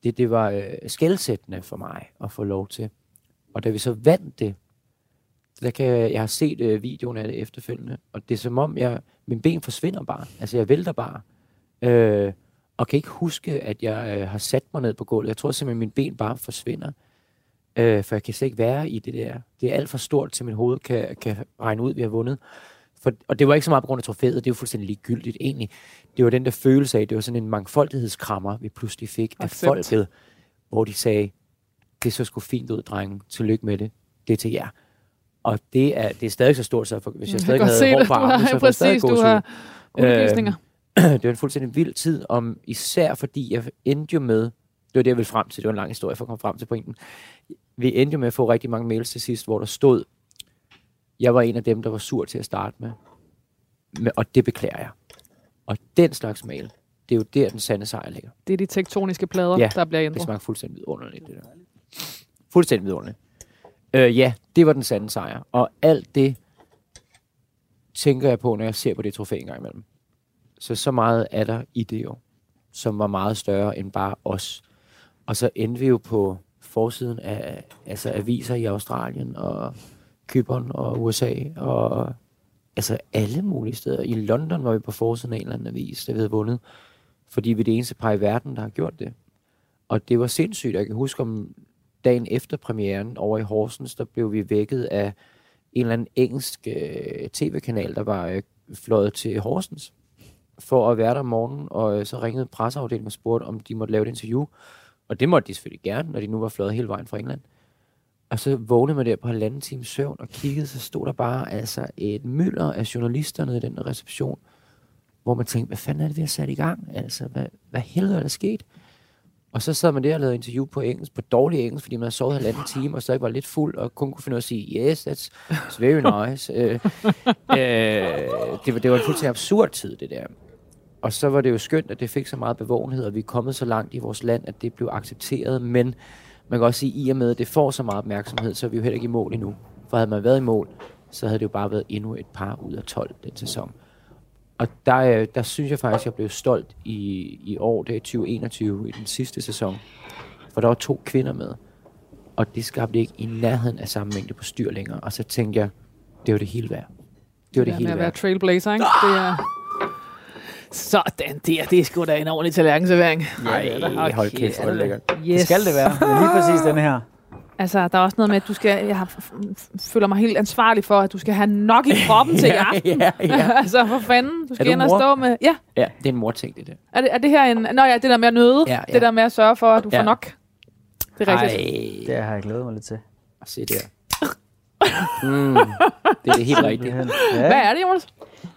Speaker 2: det, det var øh, skældsættende for mig at få lov til. Og da vi så vandt det, der kan jeg, jeg har set øh, videoen af det efterfølgende, og det er som om, jeg, min ben forsvinder bare. Altså, jeg vælter bare. Øh, og kan ikke huske, at jeg øh, har sat mig ned på gulvet. Jeg tror simpelthen, at mine ben bare forsvinder. Øh, for jeg kan slet ikke være i det der. Det er alt for stort, til mit hoved kan, kan regne ud, at vi har vundet. For, og det var ikke så meget på grund af trofæet, det jo fuldstændig ligegyldigt egentlig. Det var den der følelse af, det var sådan en mangfoldighedskrammer, vi pludselig fik af folket, hvor de sagde, det så sgu fint ud, drengen. Tillykke med det. Det er til jer. Og det er, det er stadig så stort, så for, hvis jeg
Speaker 1: Jeg
Speaker 2: stadig havde hår på
Speaker 1: Du
Speaker 2: armene, så jeg stadig
Speaker 1: præcis, du har udvisninger.
Speaker 2: det var en fuldstændig vild tid, om især fordi jeg endte jo med, det var det, jeg ville frem til, det var en lang historie for at komme frem til pointen. Vi endte jo med at få rigtig mange mails til sidst, hvor der stod, jeg var en af dem, der var sur til at starte med, med og det beklager jeg. Og den slags mail, det er jo der, den sande sejr ligger.
Speaker 1: Det er de tektoniske plader,
Speaker 2: Ja,
Speaker 1: der bliver
Speaker 2: Det
Speaker 1: ændret.
Speaker 2: smager fuldstændig vidunderligt, det der. Fuldstændig vidunderligt. Øh, ja, det var den sande sejr. Og alt det tænker jeg på, når jeg ser på det trofæ en gang imellem. Så så meget er der i det jo, som var meget større end bare os. Og så endte vi jo på forsiden af altså aviser i Australien og Kypern og USA og altså alle mulige steder. I London var vi på forsiden af en eller anden avis, der vi havde vundet, fordi vi er det eneste par i verden, der har gjort det. Og det var sindssygt. Jeg kan huske om dagen efter premieren over i Horsens, der blev vi vækket af en eller anden engelsk øh, tv-kanal, der var øh, fløjet til Horsens for at være der om morgenen, og øh, så ringede presseafdelingen og spurgte, om de måtte lave et interview. Og det måtte de selvfølgelig gerne, når de nu var fløjet hele vejen fra England. Og så vågnede man der på halvanden time søvn og kiggede, så stod der bare altså et mylder af journalister nede i den reception, hvor man tænkte, hvad fanden er det, vi har sat i gang? Altså, hvad, hvad helvede er der sket? Og så sad man der og lavede interview på engelsk, på dårlig engelsk, fordi man havde sovet halvanden time, og så var lidt fuld, og kun kunne finde ud af at sige, yes, that's, that's very nice. øh, øh, det, var, det var en fuldstændig absurd tid, det der. Og så var det jo skønt, at det fik så meget bevågenhed, og vi er kommet så langt i vores land, at det blev accepteret. Men man kan også sige, at i og med, at det får så meget opmærksomhed, så er vi jo heller ikke i mål endnu. For havde man været i mål, så havde det jo bare været endnu et par ud af 12 den sæson. Og der, øh, der synes jeg faktisk, at jeg blev stolt i, i år, det er 2021, i den sidste sæson. For der var to kvinder med. Og det skabte ikke i nærheden af samme mængde på styr længere. Og så tænkte jeg, det var det hele værd. Det var det
Speaker 1: med
Speaker 2: hele
Speaker 1: at være
Speaker 2: værd.
Speaker 1: trailblazer, ikke? Det er... Sådan der, det er sgu da en ordentlig tallerkenservering.
Speaker 2: Ej, hold kæft, hvor er det lækkert.
Speaker 1: Yes.
Speaker 3: Det skal det være. Det er lige præcis den her.
Speaker 1: Altså, der er også noget med, at du skal, jeg har, føler mig helt ansvarlig for, at du skal have nok i kroppen til i aften.
Speaker 2: ja, ja.
Speaker 1: altså, for fanden, du skal
Speaker 2: du
Speaker 1: ind og stå med... Ja,
Speaker 2: ja, det er en morting, det der.
Speaker 1: er det, er det her en... Nå ja, det der med at nøde.
Speaker 2: Ja, ja.
Speaker 1: Det der med at sørge for, at du
Speaker 2: Ja.
Speaker 1: får nok. Det er rigtigt.
Speaker 2: Ej,
Speaker 3: Det har jeg glædet mig lidt til.
Speaker 2: se der. Mm, det er helt rigtigt.
Speaker 3: Ja.
Speaker 1: Hvad er det, Jonas?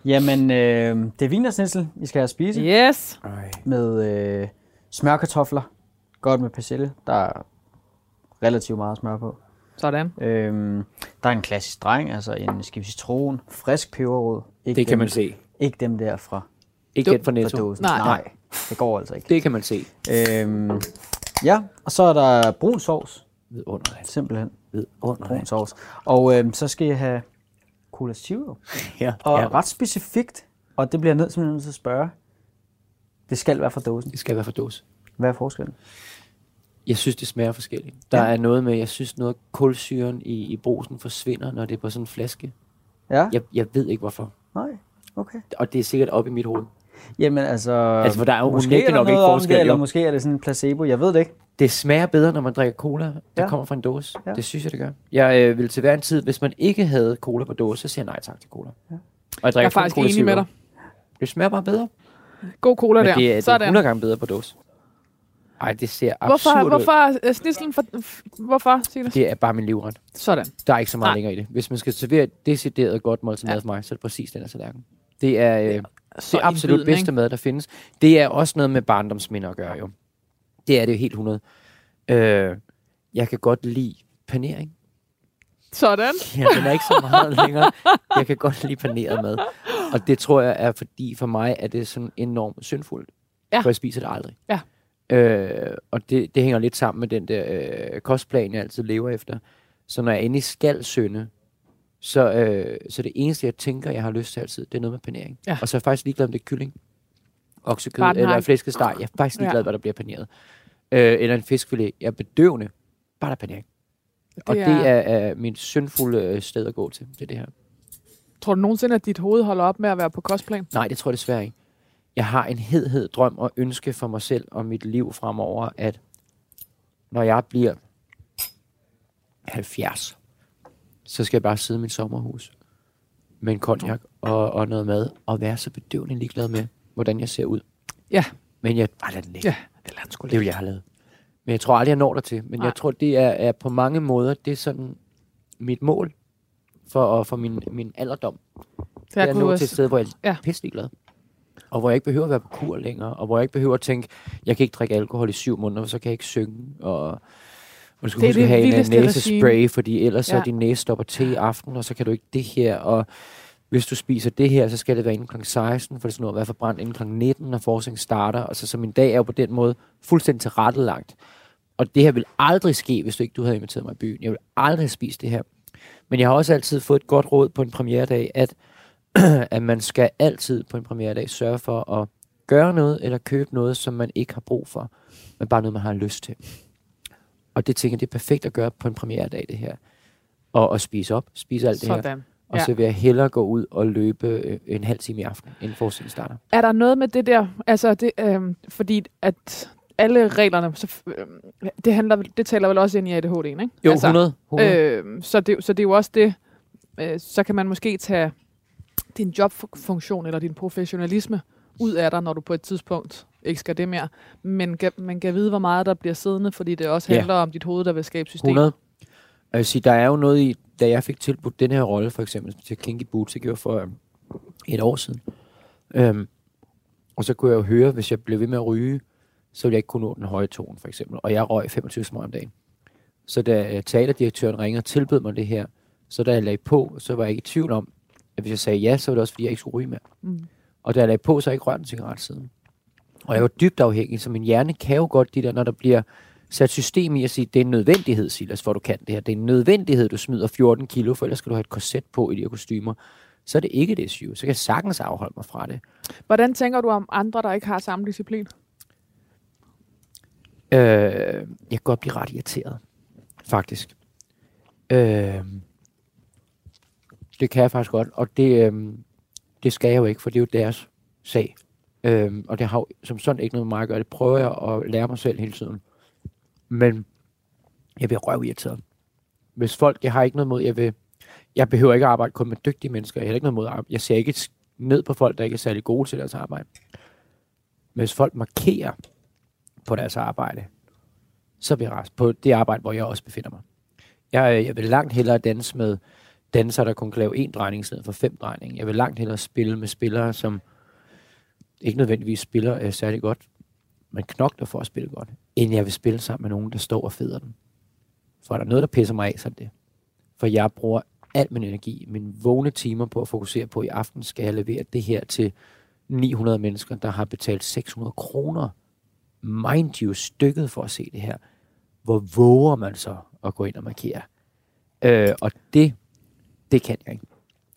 Speaker 3: Jamen, øh, det er vinersnitsel, I skal have at spise.
Speaker 1: Yes.
Speaker 2: Ej.
Speaker 3: Med øh, smørkartofler. Godt med persille. Der er relativt meget smør på.
Speaker 1: Sådan.
Speaker 3: Øhm, der er en klassisk dreng, altså en skive citron, frisk peberrod. Ikke
Speaker 2: Det kan
Speaker 3: dem,
Speaker 2: man se.
Speaker 3: Ikke dem der fra,
Speaker 2: Ikke den fra
Speaker 3: fra
Speaker 2: Netto.
Speaker 3: dåsen.
Speaker 1: Nej.
Speaker 3: Nej, det går altså ikke.
Speaker 2: Det kan man se.
Speaker 3: Øhm, ja, og så er der brun sovs,
Speaker 2: Vidunderligt.
Speaker 3: simpelthen. Brun
Speaker 2: Vidunderligt.
Speaker 3: sovs. Og øhm, så skal jeg have cola zero.
Speaker 2: Ja,
Speaker 3: Og
Speaker 2: ja.
Speaker 3: ret specifikt, og det bliver jeg nødt simpelthen nødt til at spørge. Det skal være fra dåsen.
Speaker 2: Det skal være for dåse.
Speaker 3: Hvad er forskellen?
Speaker 2: Jeg synes, det smager forskelligt. Der
Speaker 3: Ja.
Speaker 2: er noget med, jeg synes noget kulsyren i, i brusen forsvinder, når det er på sådan en flaske.
Speaker 3: Ja?
Speaker 2: Jeg, jeg ved ikke hvorfor.
Speaker 3: Nej, okay.
Speaker 2: Og det er sikkert op i mit hoved.
Speaker 3: Jamen altså,
Speaker 2: Altså, for der er jo
Speaker 3: måske er der
Speaker 2: nok ikke forskel,
Speaker 3: det, eller
Speaker 2: jo.
Speaker 3: måske er det sådan en placebo, jeg ved det ikke.
Speaker 2: Det smager bedre, når man drikker cola, der
Speaker 3: Ja.
Speaker 2: kommer fra en dåse.
Speaker 3: Ja.
Speaker 2: Det synes jeg, det gør. Jeg øh, vil til hver en tid, hvis man ikke havde cola på dåse, så siger jeg nej tak til cola.
Speaker 3: Ja.
Speaker 2: Og jeg drikker
Speaker 1: Jeg er faktisk
Speaker 2: Cola
Speaker 1: enig med
Speaker 2: Zero.
Speaker 1: dig.
Speaker 2: Det smager bare bedre.
Speaker 1: God cola
Speaker 2: Men
Speaker 1: der.
Speaker 2: det er, det er
Speaker 1: Sådan.
Speaker 2: 100 gange bedre på dåse. Ej, det ser absurd
Speaker 1: Hvorfor,
Speaker 2: ud.
Speaker 1: hvorfor uh, snitslen for, hvorfor, Silas?
Speaker 2: Det er bare min livret.
Speaker 1: Sådan.
Speaker 2: Der er ikke så meget
Speaker 1: Nej.
Speaker 2: længere i det. Hvis man skal servere et decideret godt måltid
Speaker 1: Ja.
Speaker 2: mad for mig, så er det præcis den her tallerken. Det er øh, det absolut
Speaker 1: indbydende,
Speaker 2: bedste mad, der findes. Det er også noget med barndomsminder at gøre, jo. Det er det jo helt 100. Øh, jeg kan godt lide panering.
Speaker 1: Sådan.
Speaker 2: Ja, den er ikke så meget længere. Jeg kan godt lide paneret mad. Og det tror jeg er, fordi for mig er det sådan enormt syndfuldt.
Speaker 1: Ja.
Speaker 2: For jeg spiser det aldrig.
Speaker 1: Ja.
Speaker 2: Øh, og det, det hænger lidt sammen med den der øh, kostplan, jeg altid lever efter. Så når jeg endelig skal synde, så, øh, så det eneste, jeg tænker, jeg har lyst til altid, det er noget med panering.
Speaker 1: Ja.
Speaker 2: Og så er jeg faktisk ligeglad om det er kylling, oksekød
Speaker 1: har
Speaker 2: eller flæskesteg. Jeg er faktisk ligeglad,
Speaker 1: Ja.
Speaker 2: hvad der bliver paneret. Øh, eller en fiskfilet. Jeg er bedøvende. Bare der er panering. Det og
Speaker 1: er-
Speaker 2: det er, er min syndfulde øh, sted at gå til. Det er det her.
Speaker 1: Tror du nogensinde, at dit hoved holder op med at være på kostplan?
Speaker 2: Nej, det tror jeg desværre ikke. Jeg har en hedhed drøm og ønske for mig selv og mit liv fremover, at når jeg bliver 70, så skal jeg bare sidde i mit sommerhus med en cognac og, og noget mad, og være så bedøvende ligeglad med, hvordan jeg ser ud.
Speaker 1: Ja.
Speaker 2: Men jeg bare lad den ligge.
Speaker 1: Ja, det lader den sgu
Speaker 2: Det vil jeg have lavet. Men jeg tror aldrig, jeg når der til. Men
Speaker 1: Nej.
Speaker 2: jeg tror, det er, er på mange måder, det er sådan mit mål for, for min, min alderdom.
Speaker 1: Så
Speaker 2: Det er
Speaker 1: jeg
Speaker 2: at nå til et sted, hvor jeg er
Speaker 1: Ja.
Speaker 2: pisselig glad. Og hvor jeg ikke behøver at være på kur længere, og hvor jeg ikke behøver at tænke, jeg kan ikke drikke alkohol i syv måneder, så kan jeg ikke synge, og, og du skal
Speaker 1: Det
Speaker 2: huske at have en
Speaker 1: vildeste
Speaker 2: næsespray, fordi ellers ja. Så din næse stopper til i aften, og så kan du ikke det her, og hvis du spiser det her, så skal det være inden kl. 16, for det skal nå at være forbrændt inden kl. 19, når forskning starter. Og så, så min dag er jo på den måde fuldstændig tilrettelagt. Og det her vil aldrig ske, hvis du ikke du havde inviteret mig i byen. Jeg vil aldrig have spist det her. Men jeg har også altid fået et godt råd på en premieredag, at, at man skal altid på en premieredag sørge for at gøre noget eller købe noget, som man ikke har brug for, men bare noget, man har lyst til. Og det tænker jeg, det er perfekt at gøre på en premieredag, det her. Og, og spise op, spise alt det her.
Speaker 1: sådan.
Speaker 2: Og
Speaker 1: Ja.
Speaker 2: så vil jeg hellere gå ud og løbe øh, en halv time i aften, inden forestillingen starter.
Speaker 1: Er der noget med det der, altså det, øhm, fordi at alle reglerne, så, øhm, det, handler, det taler vel også ind i ADHD'en, ikke?
Speaker 2: Jo,
Speaker 1: altså,
Speaker 2: 100. 100.
Speaker 1: Øh, så, det, så det er jo også det, øh, så kan man måske tage din jobfunktion eller din professionalisme ud af dig, når du på et tidspunkt ikke skal det mere. Men kan, man kan vide, hvor meget der bliver siddende, fordi det også
Speaker 2: Ja.
Speaker 1: handler om dit hoved, der vil skabe systemer.
Speaker 2: 100. Jeg vil sige, der er jo noget i, da jeg fik tilbudt den her rolle, for eksempel til Kinky Boots, det gjorde for øhm, et år siden. Øhm, og så kunne jeg jo høre, hvis jeg blev ved med at ryge, så ville jeg ikke kunne nå den høje tone, for eksempel. Og jeg røg 25 smøger om dagen. Så da øh, teaterdirektøren ringer og tilbød mig det her, så da jeg lagde på, så var jeg ikke i tvivl om, at hvis jeg sagde ja, så var det også, fordi jeg ikke skulle ryge mere.
Speaker 1: Mm.
Speaker 2: Og da jeg lagde på, så har jeg ikke rørt en cigaret siden. Og jeg var dybt afhængig, så min hjerne kan jo godt de der, når der bliver sat system i at sige, det er en nødvendighed, Silas, for du kan det her. Det er en nødvendighed, du smider 14 kilo, for ellers skal du have et korset på i de her kostymer. Så er det ikke det syge. Så kan jeg sagtens afholde mig fra det.
Speaker 1: Hvordan tænker du om andre, der ikke har samme disciplin?
Speaker 2: Øh, jeg kan godt blive ret irriteret, faktisk. Øh, det kan jeg faktisk godt, og det, øh, det skal jeg jo ikke, for det er jo deres sag. Øh, og det har jo som sådan ikke noget med mig at gøre. Det prøver jeg at lære mig selv hele tiden. Men jeg bliver røvirriteret. Hvis folk, jeg har ikke noget mod, jeg vil, jeg behøver ikke at arbejde kun med dygtige mennesker. Jeg har ikke noget mod at. Jeg ser ikke ned på folk, der ikke er særlig gode til deres arbejde. Men hvis folk markerer på deres arbejde, så bliver jeg rest på det arbejde, hvor jeg også befinder mig. Jeg, øh, jeg vil langt hellere danse med dansere, der kun kan lave én drejning i stedet for fem drejninger. Jeg vil langt hellere spille med spillere, som ikke nødvendigvis spiller øh, særlig godt, men knokler for at spille godt, end jeg vil spille sammen med nogen, der står og feder den. For er der noget, der pisser mig af, så er det. For jeg bruger al min energi, mine vågne timer på at fokusere på, at i aften skal jeg levere det her til 900 mennesker, der har betalt 600 kroner mind you stykket for at se det her. Hvor våger man så at gå ind og markere? Øh, og det, det kan jeg ikke.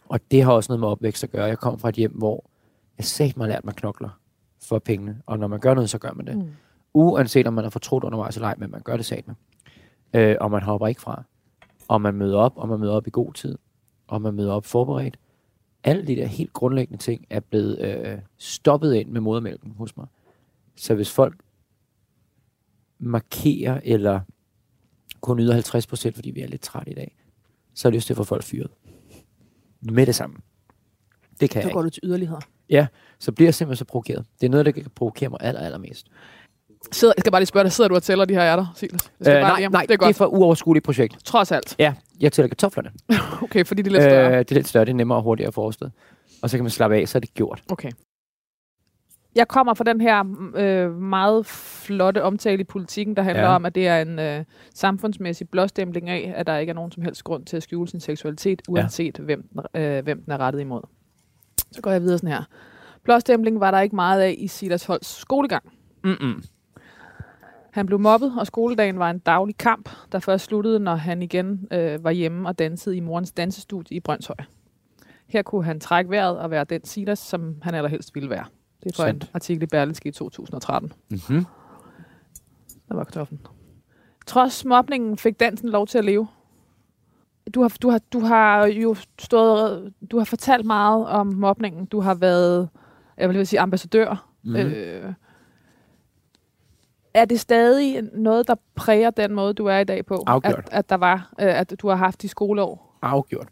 Speaker 2: Og det har også noget med opvækst at gøre. Jeg kom fra et hjem, hvor jeg sagt mig lært mig knokler for pengene. Og når man gør noget, så gør man det.
Speaker 1: Mm.
Speaker 2: Uanset om man har fortrudt undervejs eller ej, men man gør det sat med. Øh, og man hopper ikke fra. Og man møder op, og man møder op i god tid. Og man møder op forberedt. Alle de der helt grundlæggende ting er blevet øh, stoppet ind med modermælken hos mig. Så hvis folk markerer eller kun yder 50%, fordi vi er lidt trætte i dag, så har jeg lyst til at få folk fyret. Med det samme. Det kan jeg
Speaker 1: Så
Speaker 2: ikke.
Speaker 1: går du til yderligheder.
Speaker 2: Så bliver jeg simpelthen så provokeret. Det er noget, der kan provokere mig aller, allermest.
Speaker 1: Sidder, jeg skal bare lige spørge dig, sidder du og tæller de her ærter, Silas?
Speaker 2: Øh, nej,
Speaker 1: lige-
Speaker 2: nej,
Speaker 1: det er godt.
Speaker 2: det er for uoverskueligt projekt.
Speaker 1: Trods alt.
Speaker 2: Ja, jeg tæller kartoflerne.
Speaker 1: Okay, fordi de er lidt større.
Speaker 2: Øh, det er lidt større, det er nemmere og hurtigere forestået. Og så kan man slappe af, så er det gjort.
Speaker 1: Okay. Jeg kommer fra den her øh, meget flotte omtale i politikken, der handler
Speaker 2: Ja.
Speaker 1: ja. om, at det er en øh, samfundsmæssig blåstempling af, at der ikke er nogen som helst grund til at skjule sin seksualitet, uanset ja. hvem, den- øh, hvem den er rettet imod. Så går jeg videre sådan her. Blåstempling var der ikke meget af i Silas Holts skolegang.
Speaker 2: Mm-mm.
Speaker 1: Han blev mobbet, og skoledagen var en daglig kamp, der først sluttede, når han igen øh, var hjemme og dansede i morens dansestudie i Brøndshøj. Her kunne han trække vejret og være den Silas, som han allerhelst ville være. Det er fra en artikel i Berlingske i 2013.
Speaker 2: Mm-hmm.
Speaker 1: Der var kartoflen. Trods mobningen fik dansen lov til at leve. Du har, du har, du har jo stået, du har fortalt meget om mobningen. Du har været, jeg vil lige sige, ambassadør.
Speaker 2: Mhm.
Speaker 1: Øh, er det stadig noget, der præger den måde, du er i dag på?
Speaker 2: Afgjort.
Speaker 1: At, at, der var, øh, at du har haft de skoleår?
Speaker 2: Afgjort.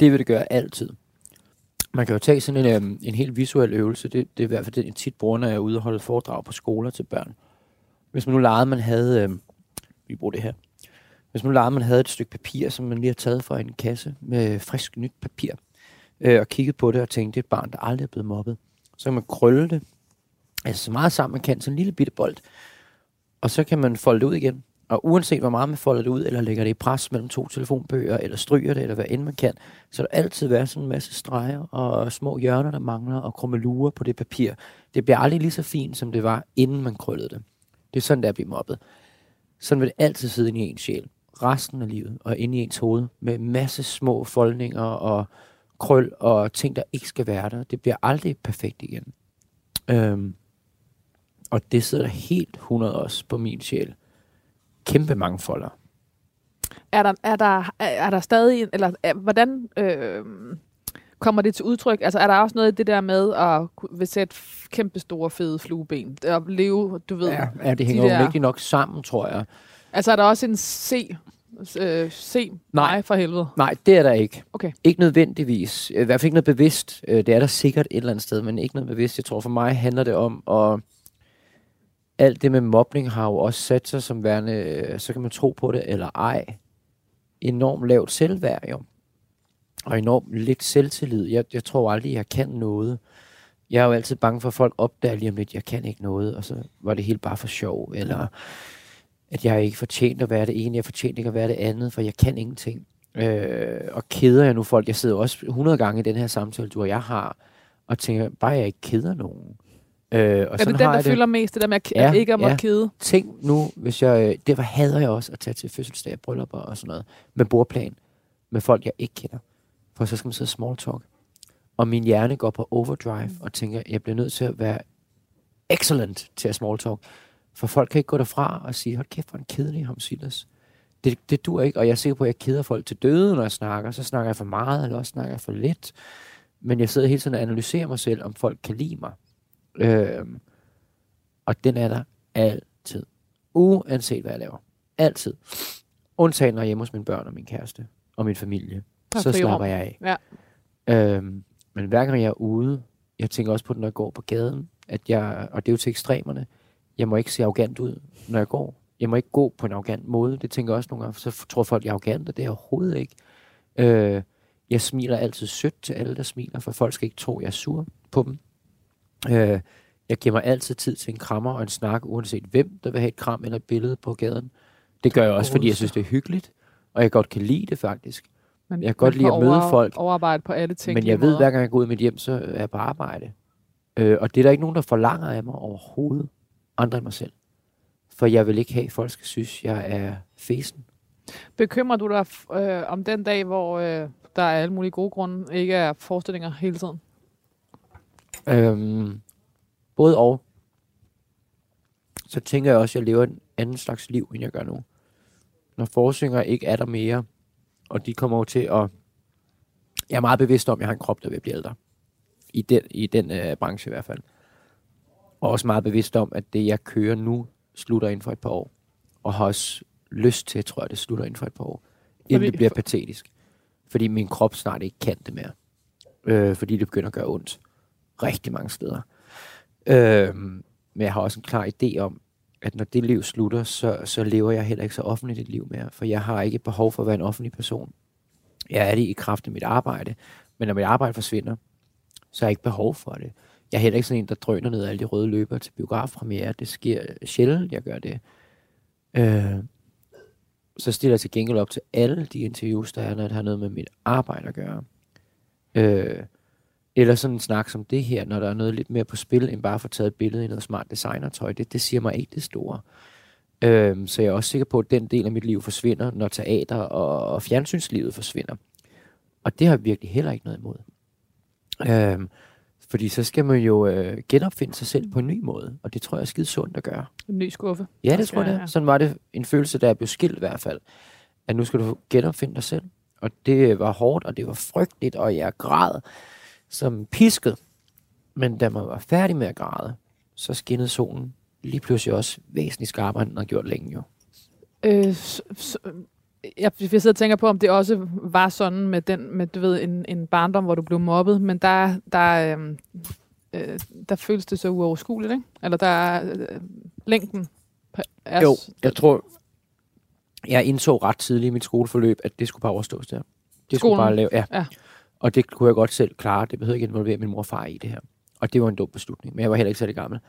Speaker 2: Det vil det gøre altid. Man kan jo tage sådan en, øhm, en helt visuel øvelse. Det, det er i hvert fald det, jeg tit bruger, når jeg er ude og holde foredrag på skoler til børn. Hvis man nu legede, man havde... Øhm, vi bruger det her. Hvis man lader, man havde et stykke papir, som man lige har taget fra en kasse med frisk nyt papir, øh, og kigget på det og tænkte, det er et barn, der aldrig er blevet mobbet. Så kan man krølle det, altså så meget sammen man kan, sådan en lille bitte bold. Og så kan man folde det ud igen. Og uanset hvor meget man folder det ud, eller lægger det i pres mellem to telefonbøger, eller stryger det, eller hvad end man kan, så der altid være sådan en masse streger og små hjørner, der mangler, og krummelurer på det papir. Det bliver aldrig lige så fint, som det var, inden man krøllede det. Det er sådan, der bliver mobbet. Sådan vil det altid sidde i ens sjæl, resten af livet, og inde i ens hoved, med masse små foldninger og krøl og ting, der ikke skal være der. Det bliver aldrig perfekt igen. Øhm, og det sidder der helt 100 også på min sjæl. Kæmpe mange folder.
Speaker 1: Er der, er der, er, er der stadig, eller er, hvordan øh, kommer det til udtryk? Altså er der også noget i det der med at vil sætte kæmpe store fede flueben, at leve, du ved,
Speaker 2: Ja, ja det hænger
Speaker 1: de
Speaker 2: jo
Speaker 1: der-
Speaker 2: virkelig nok sammen, tror jeg.
Speaker 1: Altså er der også en C, øh, C
Speaker 2: Nej.
Speaker 1: mig for helvede?
Speaker 2: Nej, det er der ikke.
Speaker 1: Okay.
Speaker 2: Ikke nødvendigvis. I hvert fald ikke noget bevidst. Øh, Det er der sikkert et eller andet sted, men ikke noget bevidst. Jeg tror for mig handler det om, at alt det med mobning har jo også sat sig som værende, øh, så kan man tro på det eller ej, enormt lavt selvværd jo. Og enormt lidt selvtillid. Jeg, jeg tror aldrig, jeg kan noget. Jeg er jo altid bange for, at folk opdager lige om lidt, jeg kan ikke noget, og så var det helt bare for sjov, eller at jeg ikke fortjent at være det ene, jeg fortjent ikke at være det andet, for jeg kan ingenting. Øh, og keder jeg nu folk, jeg sidder også 100 gange i den her samtale, du og jeg har, og tænker, bare jeg ikke keder nogen. Øh, og
Speaker 1: Er det den,
Speaker 2: har
Speaker 1: der
Speaker 2: det.
Speaker 1: fylder mest, det der med at,
Speaker 2: Ja,
Speaker 1: ikke at måtte
Speaker 2: ja.
Speaker 1: kede?
Speaker 2: Tænk nu, hvis jeg... øh, Derfor hader jeg også at tage til fødselsdag, bryllupper og sådan noget. Med bordplan. Med folk, jeg ikke kender. For så skal man sidde small talk. Og min hjerne går på overdrive og tænker, jeg bliver nødt til at være excellent til at small talk. For folk kan ikke gå derfra og sige, hold kæft, hvor en kedelig ham, Silas. Det, det dur ikke, og jeg er sikker på, at jeg keder folk til døde, når jeg snakker. Så snakker jeg for meget, eller også snakker jeg for lidt. Men jeg sidder hele tiden og analyserer mig selv, om folk kan lide mig. Øhm, og den er der altid. Uanset hvad jeg laver. Altid. Undtagen når jeg er hjemme hos mine børn og min kæreste og min familie.
Speaker 1: Er
Speaker 2: så slapper jeg af.
Speaker 1: Ja.
Speaker 2: Øhm, men hver gang jeg er ude, jeg tænker også på det, når jeg går på gaden, at jeg, og det er jo til ekstremerne, jeg må ikke se arrogant ud, når jeg går. Jeg må ikke gå på en arrogant måde. Det tænker jeg også nogle gange, så tror folk, jeg er arrogant, og det er jeg overhovedet ikke. Øh, jeg smiler altid sødt til alle, der smiler, for folk skal ikke tro, jeg er sur på dem. Øh, jeg giver mig altid tid til en krammer og en snak, uanset hvem, der vil have et kram eller et billede på gaden. Det gør jeg også, fordi jeg synes, det er hyggeligt, og jeg godt kan lide det faktisk.
Speaker 1: Men,
Speaker 2: Jeg kan godt lide at møde
Speaker 1: over,
Speaker 2: folk.
Speaker 1: Overarbejde på alle ting.
Speaker 2: Men jeg ved, hver gang jeg går ud af mit hjem, så er jeg på arbejde. Øh, og det er der ikke nogen, der forlanger af mig overhovedet, andre end mig selv. For jeg vil ikke have, at folk skal synes, jeg er fesen.
Speaker 1: Bekymrer du dig øh, om den dag, hvor øh, der er alle mulige gode grunde, ikke er forestillinger hele tiden?
Speaker 2: Øhm, både og. Så tænker jeg også, at jeg lever en anden slags liv, end jeg gør nu. Når forsynger ikke er der mere, og de kommer jo til at... Jeg er meget bevidst om, at jeg har en krop, der vil blive ældre. I den, i den øh, branche i hvert fald. Og også meget bevidst om, at det, jeg kører nu, slutter inden for et par år. Og har også lyst til, tror jeg, det slutter inden for et par år. Inden
Speaker 1: Fordi-
Speaker 2: det bliver patetisk. Fordi min krop snart ikke kan det mere. Øh, fordi det begynder at gøre ondt rigtig mange steder. Øhm, men jeg har også en klar idé om, at når det liv slutter, så, så lever jeg heller ikke så offentligt et liv mere, for jeg har ikke behov for at være en offentlig person. Jeg er det i kraft af mit arbejde, men når mit arbejde forsvinder, så har jeg ikke behov for det. Jeg er heller ikke sådan en, der drøner ned alle de røde løber til biografpremiere. Det sker sjældent, jeg gør det. Øh, så stiller jeg til gengæld op til alle de interviews, der er, når det har noget med mit arbejde at gøre. Øh, eller sådan en snak som det her, når der er noget lidt mere på spil, end bare at få taget et billede i noget smart designertøj. Det, det siger mig ikke det store. Øhm, så jeg er også sikker på, at den del af mit liv forsvinder, når teater og, og fjernsynslivet forsvinder. Og det har jeg virkelig heller ikke noget imod. Øhm, fordi så skal man jo øh, genopfinde sig selv på en ny måde, og det tror jeg er skide sundt at gøre.
Speaker 1: En ny skuffe.
Speaker 2: Ja, det tror jeg, det er.
Speaker 1: ja.
Speaker 2: Sådan var det en følelse, jeg blev skilt i hvert fald. At nu skal du genopfinde dig selv. Og det var hårdt, og det var frygteligt, og jeg græd som pisket. Men da man var færdig med at græde, så skinnede solen lige pludselig også væsentligt skarpere, end den har gjort længe jo.
Speaker 1: Øh, s- s- jeg, jeg sidder og tænker på, om det også var sådan med den, med du ved, en, en barndom, hvor du blev mobbet, men der, der, øh, øh, der føles det så uoverskueligt, ikke? Eller der er øh, længden er
Speaker 2: Jo, jeg tror, jeg indså ret tidligt i mit skoleforløb, at det skulle bare overstås der. Det skulle bare lave, ja.
Speaker 1: Ja.
Speaker 2: Og det kunne jeg godt selv klare. Det behøvede ikke involvere min mor og far i det her. Og det var en dum beslutning, men jeg var heller ikke særlig gammel.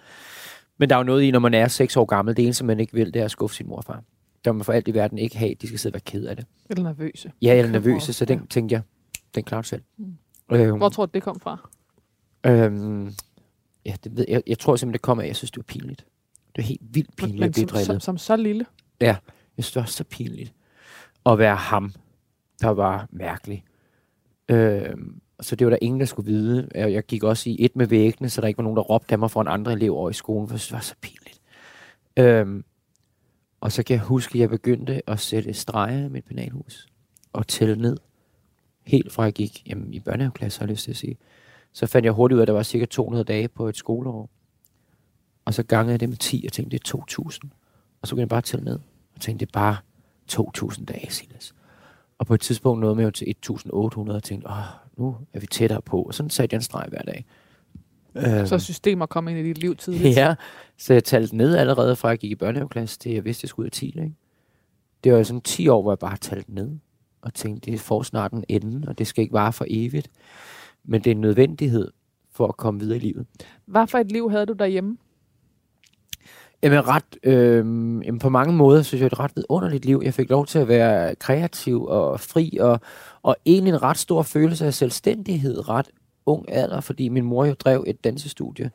Speaker 2: Men der er jo noget i, når man er 6 år gammel, det eneste, man ikke vil, det er at skuffe sin mor og far. Der må for alt i verden ikke have, de skal sidde og være ked af det.
Speaker 1: eller nervøse.
Speaker 2: Ja, eller nervøse, så den tænkte jeg, den klarer du selv.
Speaker 1: Mm.
Speaker 2: Øhm,
Speaker 1: Hvor tror du, det kom fra?
Speaker 2: øhm, ja, det ved jeg. Jeg tror simpelthen, det kommer af, at jeg synes, det var pinligt. Det var helt vildt
Speaker 1: Men,
Speaker 2: pinligt at
Speaker 1: men
Speaker 2: blive
Speaker 1: som, som,
Speaker 2: drillet.
Speaker 1: som så lille.
Speaker 2: Jeg synes, det var så pinligt at være ham, der var mærkelig. Øhm, så det var der ingen, der skulle vide. Jeg, jeg gik også i et med væggene, så der ikke var nogen, der råbte af mig for en andre elev over i skolen, for det var så pinligt. Øhm, og så kan jeg huske, at jeg begyndte at sætte streger i mit penalhus og tælle ned. Helt fra jeg gik jamen, i børnehaveklasse, har jeg lyst til at sige. Så fandt jeg hurtigt ud af, at der var cirka 200 dage på et skoleår. Og så gangede jeg det med 10, og tænkte, det er 2.000. Og så kunne jeg bare tælle ned og tænkte, det er bare 2.000 dage, Silas. Og på et tidspunkt nåede jeg jo til 1.800 og tænkte, åh, nu er vi tættere på. Og sådan satte jeg en streg hver dag. Øhm,
Speaker 1: Så systemer kom ind i dit liv tidligt.
Speaker 2: Ja, så jeg talte ned allerede fra jeg gik i børnehaveklasse, til jeg vidste, jeg skulle ud af 10. Ikke? Det var sådan 10 år, hvor jeg bare talte ned. Og tænkte, det får snart en ende, og det skal ikke vare for evigt. Men det er en nødvendighed for at komme videre i livet.
Speaker 1: Hvad for et liv havde du derhjemme?
Speaker 2: Jamen, ret, øh, jamen på mange måder synes jeg, det er et ret vidunderligt liv. Jeg fik lov til at være kreativ og fri, og, og egentlig en ret stor følelse af selvstændighed ret ung alder, fordi min mor jo drev et dansestudie.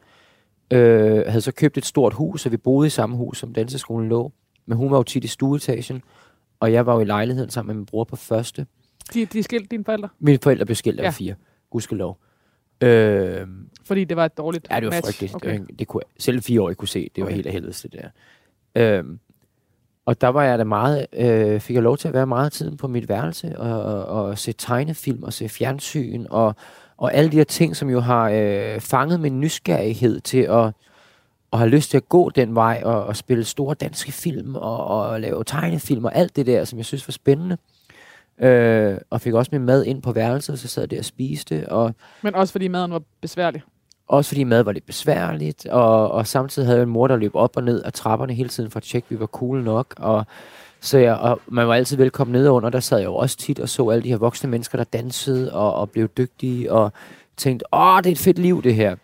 Speaker 2: Øh, havde så købt et stort hus, så vi boede i samme hus, som danseskolen lå. Men hun var jo tit i stueetagen, og jeg var jo i lejligheden sammen med min bror på første.
Speaker 1: De, de skilte dine forældre,
Speaker 2: Mine forældre blev skilt af
Speaker 1: Ja.
Speaker 2: fire. Gudskelov. Øh,
Speaker 1: fordi det var et dårligt
Speaker 2: Ja, det var
Speaker 1: match.
Speaker 2: frygteligt.
Speaker 1: Okay.
Speaker 2: Det, det kunne, selv fire år kunne se, det var
Speaker 1: Okay.
Speaker 2: helt af helvede det der. Øhm, og der var jeg da meget, øh, fik jeg lov til at være meget af tiden på mit værelse, og, og, og se tegnefilm, og se fjernsyn, og, og alle de her ting, som jo har øh, fanget min nysgerrighed til at, at have lyst til at gå den vej, og, og spille store danske film, og, og lave tegnefilm, og alt det der, som jeg synes var spændende. Øh, og fik også min mad ind på værelset, så sad jeg der og spiste, og
Speaker 1: Men også fordi maden var besværlig.
Speaker 2: også fordi mad var lidt besværligt, og, og samtidig havde jeg en mor, der løb op og ned ad trapperne hele tiden for at tjekke, at vi var cool nok. Og, så jeg, og man var altid velkommen ned under. Der sad jeg jo også tit og så alle de her voksne mennesker, der dansede og, og blev dygtige, og tænkte, åh, det er et fedt liv, det her.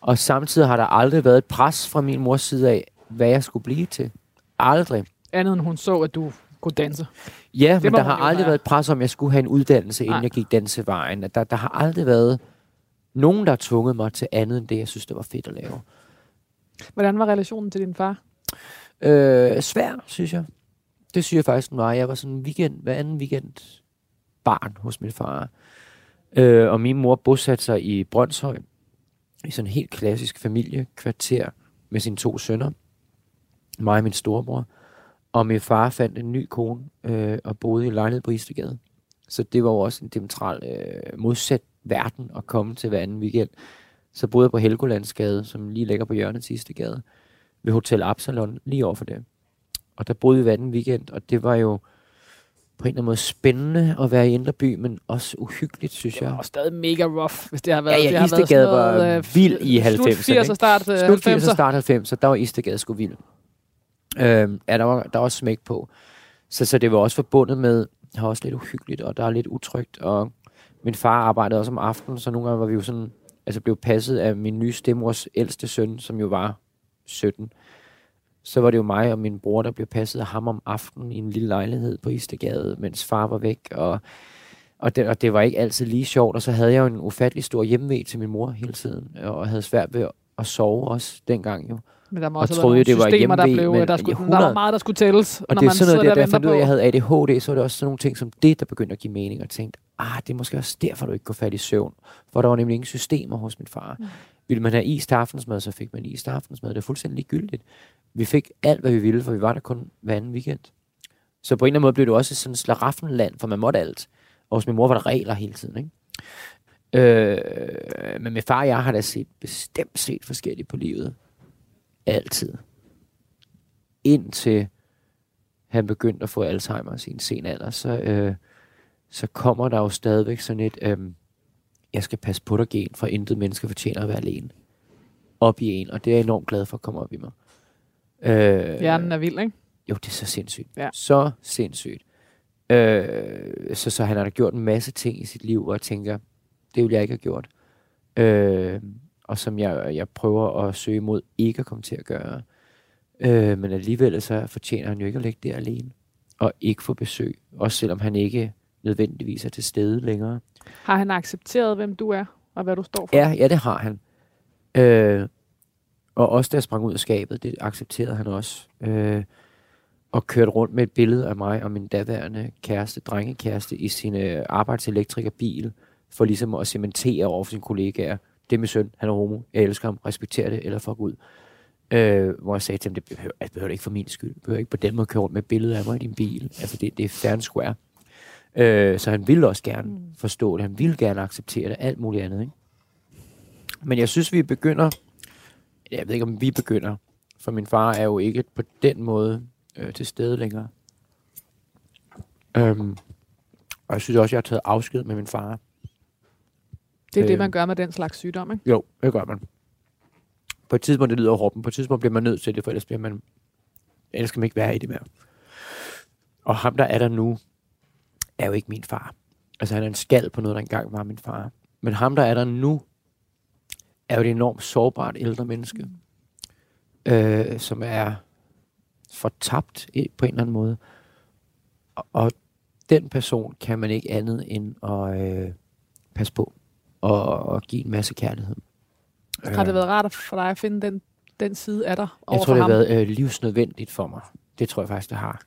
Speaker 2: Og samtidig har der aldrig været et pres fra min mors side af, hvad jeg skulle blive til. Aldrig.
Speaker 1: Andet end hun så, at du kunne danse.
Speaker 2: Ja,
Speaker 1: Det
Speaker 2: men der har aldrig
Speaker 1: have.
Speaker 2: været et pres om, jeg skulle have en uddannelse, inden
Speaker 1: Nej.
Speaker 2: jeg gik dansevejen. Der, der har aldrig været nogen, der har tvunget mig til andet end det, jeg synes, det var fedt at lave.
Speaker 1: Hvordan var relationen til din far?
Speaker 2: Øh, svær, synes jeg. Det synes jeg faktisk, den var. Jeg var sådan en weekend, hver anden weekend barn hos min far. Øh, og min mor bosatte sig i Brøndshøj, i sådan en helt klassisk familiekvarter med sine to sønner, mig og min storebror. Og min far fandt en ny kone øh, og boede i en lejlighed på Istegade. Så det var jo også en diametral øh, modsat verden at komme til hver anden weekend. Så boede jeg på Helgolandsgade, som lige ligger på hjørnet til Istegade, ved Hotel Absalon, lige over for det. Og der boede vi hver anden weekend, og det var jo på en eller anden måde spændende at være i Indre By, men også uhyggeligt, synes
Speaker 1: Det var
Speaker 2: jeg.
Speaker 1: stadig mega rough, hvis det har været.
Speaker 2: Ja, ja,
Speaker 1: det har været
Speaker 2: Istegade
Speaker 1: sådan
Speaker 2: var
Speaker 1: øh,
Speaker 2: vild i
Speaker 1: Slut
Speaker 2: 90'erne,
Speaker 1: 80'er, start øh,
Speaker 2: Slut 80'er,
Speaker 1: 90'er.
Speaker 2: start 90'er, der var Istegade sgu vild. Øh, ja, der var, der var også smæk på. Så, så det var også forbundet med, det var også lidt uhyggeligt, og der er lidt utrygt, og min far arbejdede også om aftenen, så nogle gange var vi jo sådan, altså blev passet af min nye stemmors ældste søn, som jo var 17. Så var det jo mig og min bror, der blev passet af ham om aftenen i en lille lejlighed på Istegade, mens far var væk, og og det, og det var ikke altid lige sjovt, og så havde jeg jo en ufattelig stor hjemmevæg til min mor hele tiden, og havde svært ved at sove også dengang jo.
Speaker 1: Men der må
Speaker 2: Og
Speaker 1: også
Speaker 2: troede det var
Speaker 1: systemer, der, blev,
Speaker 2: men
Speaker 1: der, skulle,
Speaker 2: i
Speaker 1: der var
Speaker 2: 100
Speaker 1: meget, der skulle tælles,
Speaker 2: Og
Speaker 1: når
Speaker 2: det er sådan noget, der,
Speaker 1: der
Speaker 2: jeg fandt ud af, at jeg havde ADHD, så var det også sådan nogle ting som det, der begyndte at give mening, og tænkte, ah, det er måske også derfor, du ikke går fat i søvn. For der var nemlig ingen systemer hos min far.
Speaker 1: Mm.
Speaker 2: Ville man have is til aftensmad, så fik man is til aftensmad. Det er fuldstændig gyldigt. Vi fik alt, hvad vi ville, for vi var der kun hver anden weekend. Så på en eller anden måde blev det også sådan et slaraffenland, for man måtte alt. Og hos min mor var der regler hele tiden, ikke? Øh, men min far og jeg har da set, bestemt set forskelligt på livet. Altid. Indtil han begyndte at få Alzheimer i sin sen alder, så, øh, så kommer der jo stadigvæk sådan et, øh, jeg skal passe på dig gen, for intet menneske fortjener at være alene. Op i en, og det er jeg enormt glad for at komme op i mig. Øh,
Speaker 1: Hjernen er vild, ikke?
Speaker 2: jo, det er så sindssygt.
Speaker 1: Ja.
Speaker 2: Så sindssygt. Øh, så, så han har da gjort en masse ting i sit liv, og jeg tænker, det ville jeg ikke have gjort. Øh, og som jeg, jeg prøver at søge mod ikke at komme til at gøre. Øh, men alligevel så fortjener han jo ikke at ligge der alene. Og ikke få besøg. Også selvom han ikke nødvendigvis er til stede længere.
Speaker 1: Har han accepteret, hvem du er, og hvad du står for?
Speaker 2: Ja, ja, det har han. Øh, og også da jeg sprang ud af skabet, det accepterede han også. Øh, og kørte rundt med et billede af mig og min daværende kæreste, drengekæreste, i sin øh, arbejdselektrikerbil, for ligesom at cementere over for sine kollegaer. Det er min søn, han er homo, jeg elsker ham, respekterer det, eller fuck ud. Øh, hvor jeg sagde til ham, det behøver, altså, det behøver det ikke for min skyld. Det behøver ikke på den måde køre rundt med et billede af mig i din bil. Altså det, det er fair and square. Øh, så han ville også gerne
Speaker 1: Mm.
Speaker 2: forstå det. Han ville gerne acceptere det, alt muligt andet. Ikke? Men jeg synes, vi begynder... Jeg ved ikke, om vi begynder. For min far er jo ikke på den måde øh, til stede længere. Øhm, og jeg synes også, jeg har taget afsked med min far.
Speaker 1: Det er det,
Speaker 2: Øh.
Speaker 1: man gør med den slags sygdom, ikke?
Speaker 2: Jo, det gør man. På et tidspunkt, det lyder råben, på et tidspunkt bliver man nødt til det, for ellers bliver man, ellers skal man ikke være i det mere. Og ham, der er der nu, er jo ikke min far. Altså, han er en skal på noget, der engang var min far. Men ham, der er der nu, er jo et enormt sårbart ældre menneske, mm. øh, som er fortabt på en eller anden måde. Og, og den person kan man ikke andet end at øh, passe på og, og give en masse kærlighed.
Speaker 1: Har det været rart for dig at finde den, den side af dig over
Speaker 2: Jeg tror, det
Speaker 1: ham?
Speaker 2: har været øh, livsnødvendigt for mig. Det tror jeg faktisk, det har.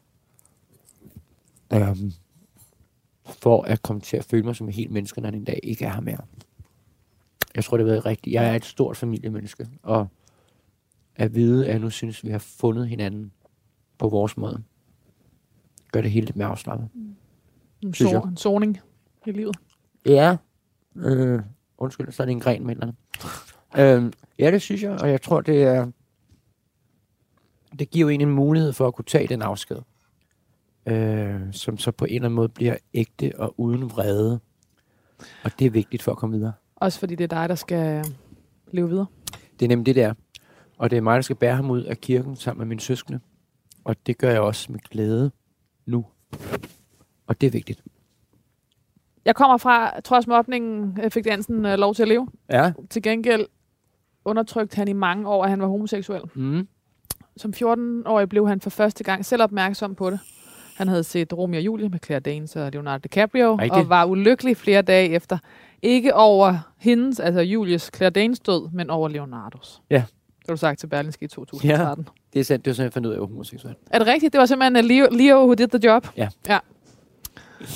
Speaker 2: Um, for at komme til at føle mig som et helt menneske, når den dag ikke er her mere. Jeg tror, det har været rigtigt. Jeg er et stort familiemenneske, og at vide, at jeg nu synes, vi har fundet hinanden på vores måde, gør det hele lidt mere afslappet.
Speaker 1: en,
Speaker 2: synes
Speaker 1: so- en soning i livet.
Speaker 2: Ja. Øh, undskyld, så er det en gren med eller. Øh, ja, det synes jeg, og jeg tror, det er... Det giver jo en en mulighed for at kunne tage den afsked. Øh, som så på en eller anden måde bliver ægte og uden vrede. Og det er vigtigt for at komme videre.
Speaker 1: Også fordi det er dig, der skal leve videre.
Speaker 2: Det er nemlig det, der. Og det er mig, der skal bære ham ud af kirken sammen med mine søskende. Og det gør jeg også med glæde nu. Og det er vigtigt.
Speaker 1: Jeg kommer fra, trods mobningen, øh, fik Dansen øh, lov til at leve.
Speaker 2: Ja.
Speaker 1: Til gengæld undertrykte han i mange år, at han var homoseksuel.
Speaker 2: Mm.
Speaker 1: Som 14-årig blev han for første gang selv opmærksom på det. Han havde set Romeo og Julie med Claire Danes og Leonardo DiCaprio,
Speaker 2: Rigtigt.
Speaker 1: og var ulykkelig flere dage efter. Ikke over hendes, altså Julies Claire Danes død, men over Leonardos.
Speaker 2: Ja.
Speaker 1: Det har du sagt til Berlinske i 2013.
Speaker 2: Det er sandt, det var sådan, jeg fandt ud af, at jeg var homoseksuel.
Speaker 1: Er det rigtigt? Det var simpelthen Leo, Leo who did the job?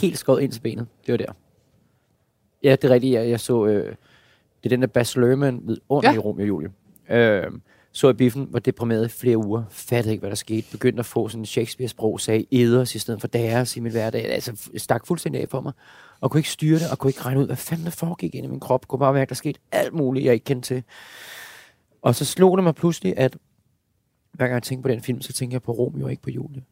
Speaker 2: helt skåret ind til benet. Det var der. Ja, det er rigtigt. Jeg, jeg så... Øh, det er den der Bas Lerman ved under
Speaker 1: Ja.
Speaker 2: ja. i Romeo og Julie. Øh, så i biffen, var deprimeret i flere uger. Fattede ikke, hvad der skete. Begyndte at få sådan en Shakespeare-sprog. Sagde eders i stedet for deres i min hverdag. Altså, stak fuldstændig af for mig. Og kunne ikke styre det, og kunne ikke regne ud, hvad fanden der foregik ind i min krop. Kunne bare mærke, at der skete alt muligt, jeg ikke kendte til. Og så slog det mig pludselig, at hver gang jeg tænker på den film, så tænker jeg på Romeo og ikke på Julie.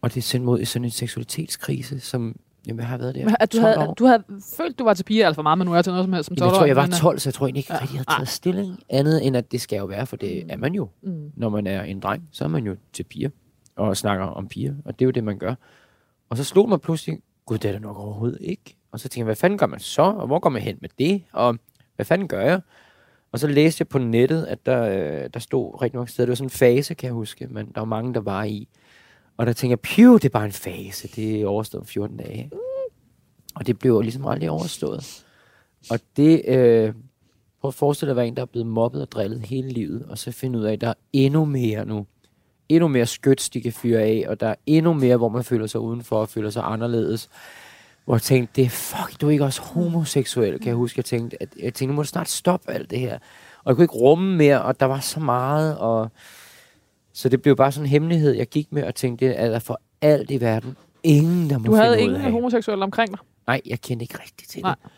Speaker 2: Og det er sendt mod i sådan en seksualitetskrise, som jamen, jeg har været der
Speaker 1: At du
Speaker 2: 12
Speaker 1: havde,
Speaker 2: år.
Speaker 1: du havde følt, du var til piger alt for meget, men nu er jeg til noget som helst som 12
Speaker 2: Jamen, jeg tror, jeg var
Speaker 1: men, øh,
Speaker 2: 12, så jeg tror egentlig ikke rigtig, jeg havde taget stilling andet, end at det skal jo være, for det er man jo.
Speaker 1: Mm.
Speaker 2: Når man er en dreng, så er man jo til piger. og snakker om piger, og det er jo det, man gør. Og så slog mig pludselig, gud, det er det nok overhovedet ikke. Og så tænkte jeg, hvad fanden gør man så, og hvor går man hen med det, og hvad fanden gør jeg? Og så læste jeg på nettet, at der, øh, der stod rigtig mange steder, det var sådan en fase, kan jeg huske, men der var mange, der var i. Og der tænkte jeg, piv, det er bare en fase, det er overstået om 14 dage. Og det blev ligesom aldrig overstået. Og det, øh, prøv at forestille dig at være en, der er blevet mobbet og drillet hele livet, og så finde ud af, at der er endnu mere nu. Endnu mere skyts, de kan fyre af, og der er endnu mere, hvor man føler sig udenfor og føler sig anderledes. Hvor jeg tænkte, det er fuck, du er ikke også homoseksuel, kan jeg huske. Jeg tænkte, at, jeg tænkte, nu må du snart stoppe alt det her. Og jeg kunne ikke rumme mere, og der var så meget, og så det blev bare sådan en hemmelighed, jeg gik med og tænkte, at der for alt i verden ingen, der må
Speaker 1: Du havde ingen homoseksuelle omkring dig.
Speaker 2: Nej, jeg kendte ikke rigtigt til
Speaker 1: Nej.
Speaker 2: det.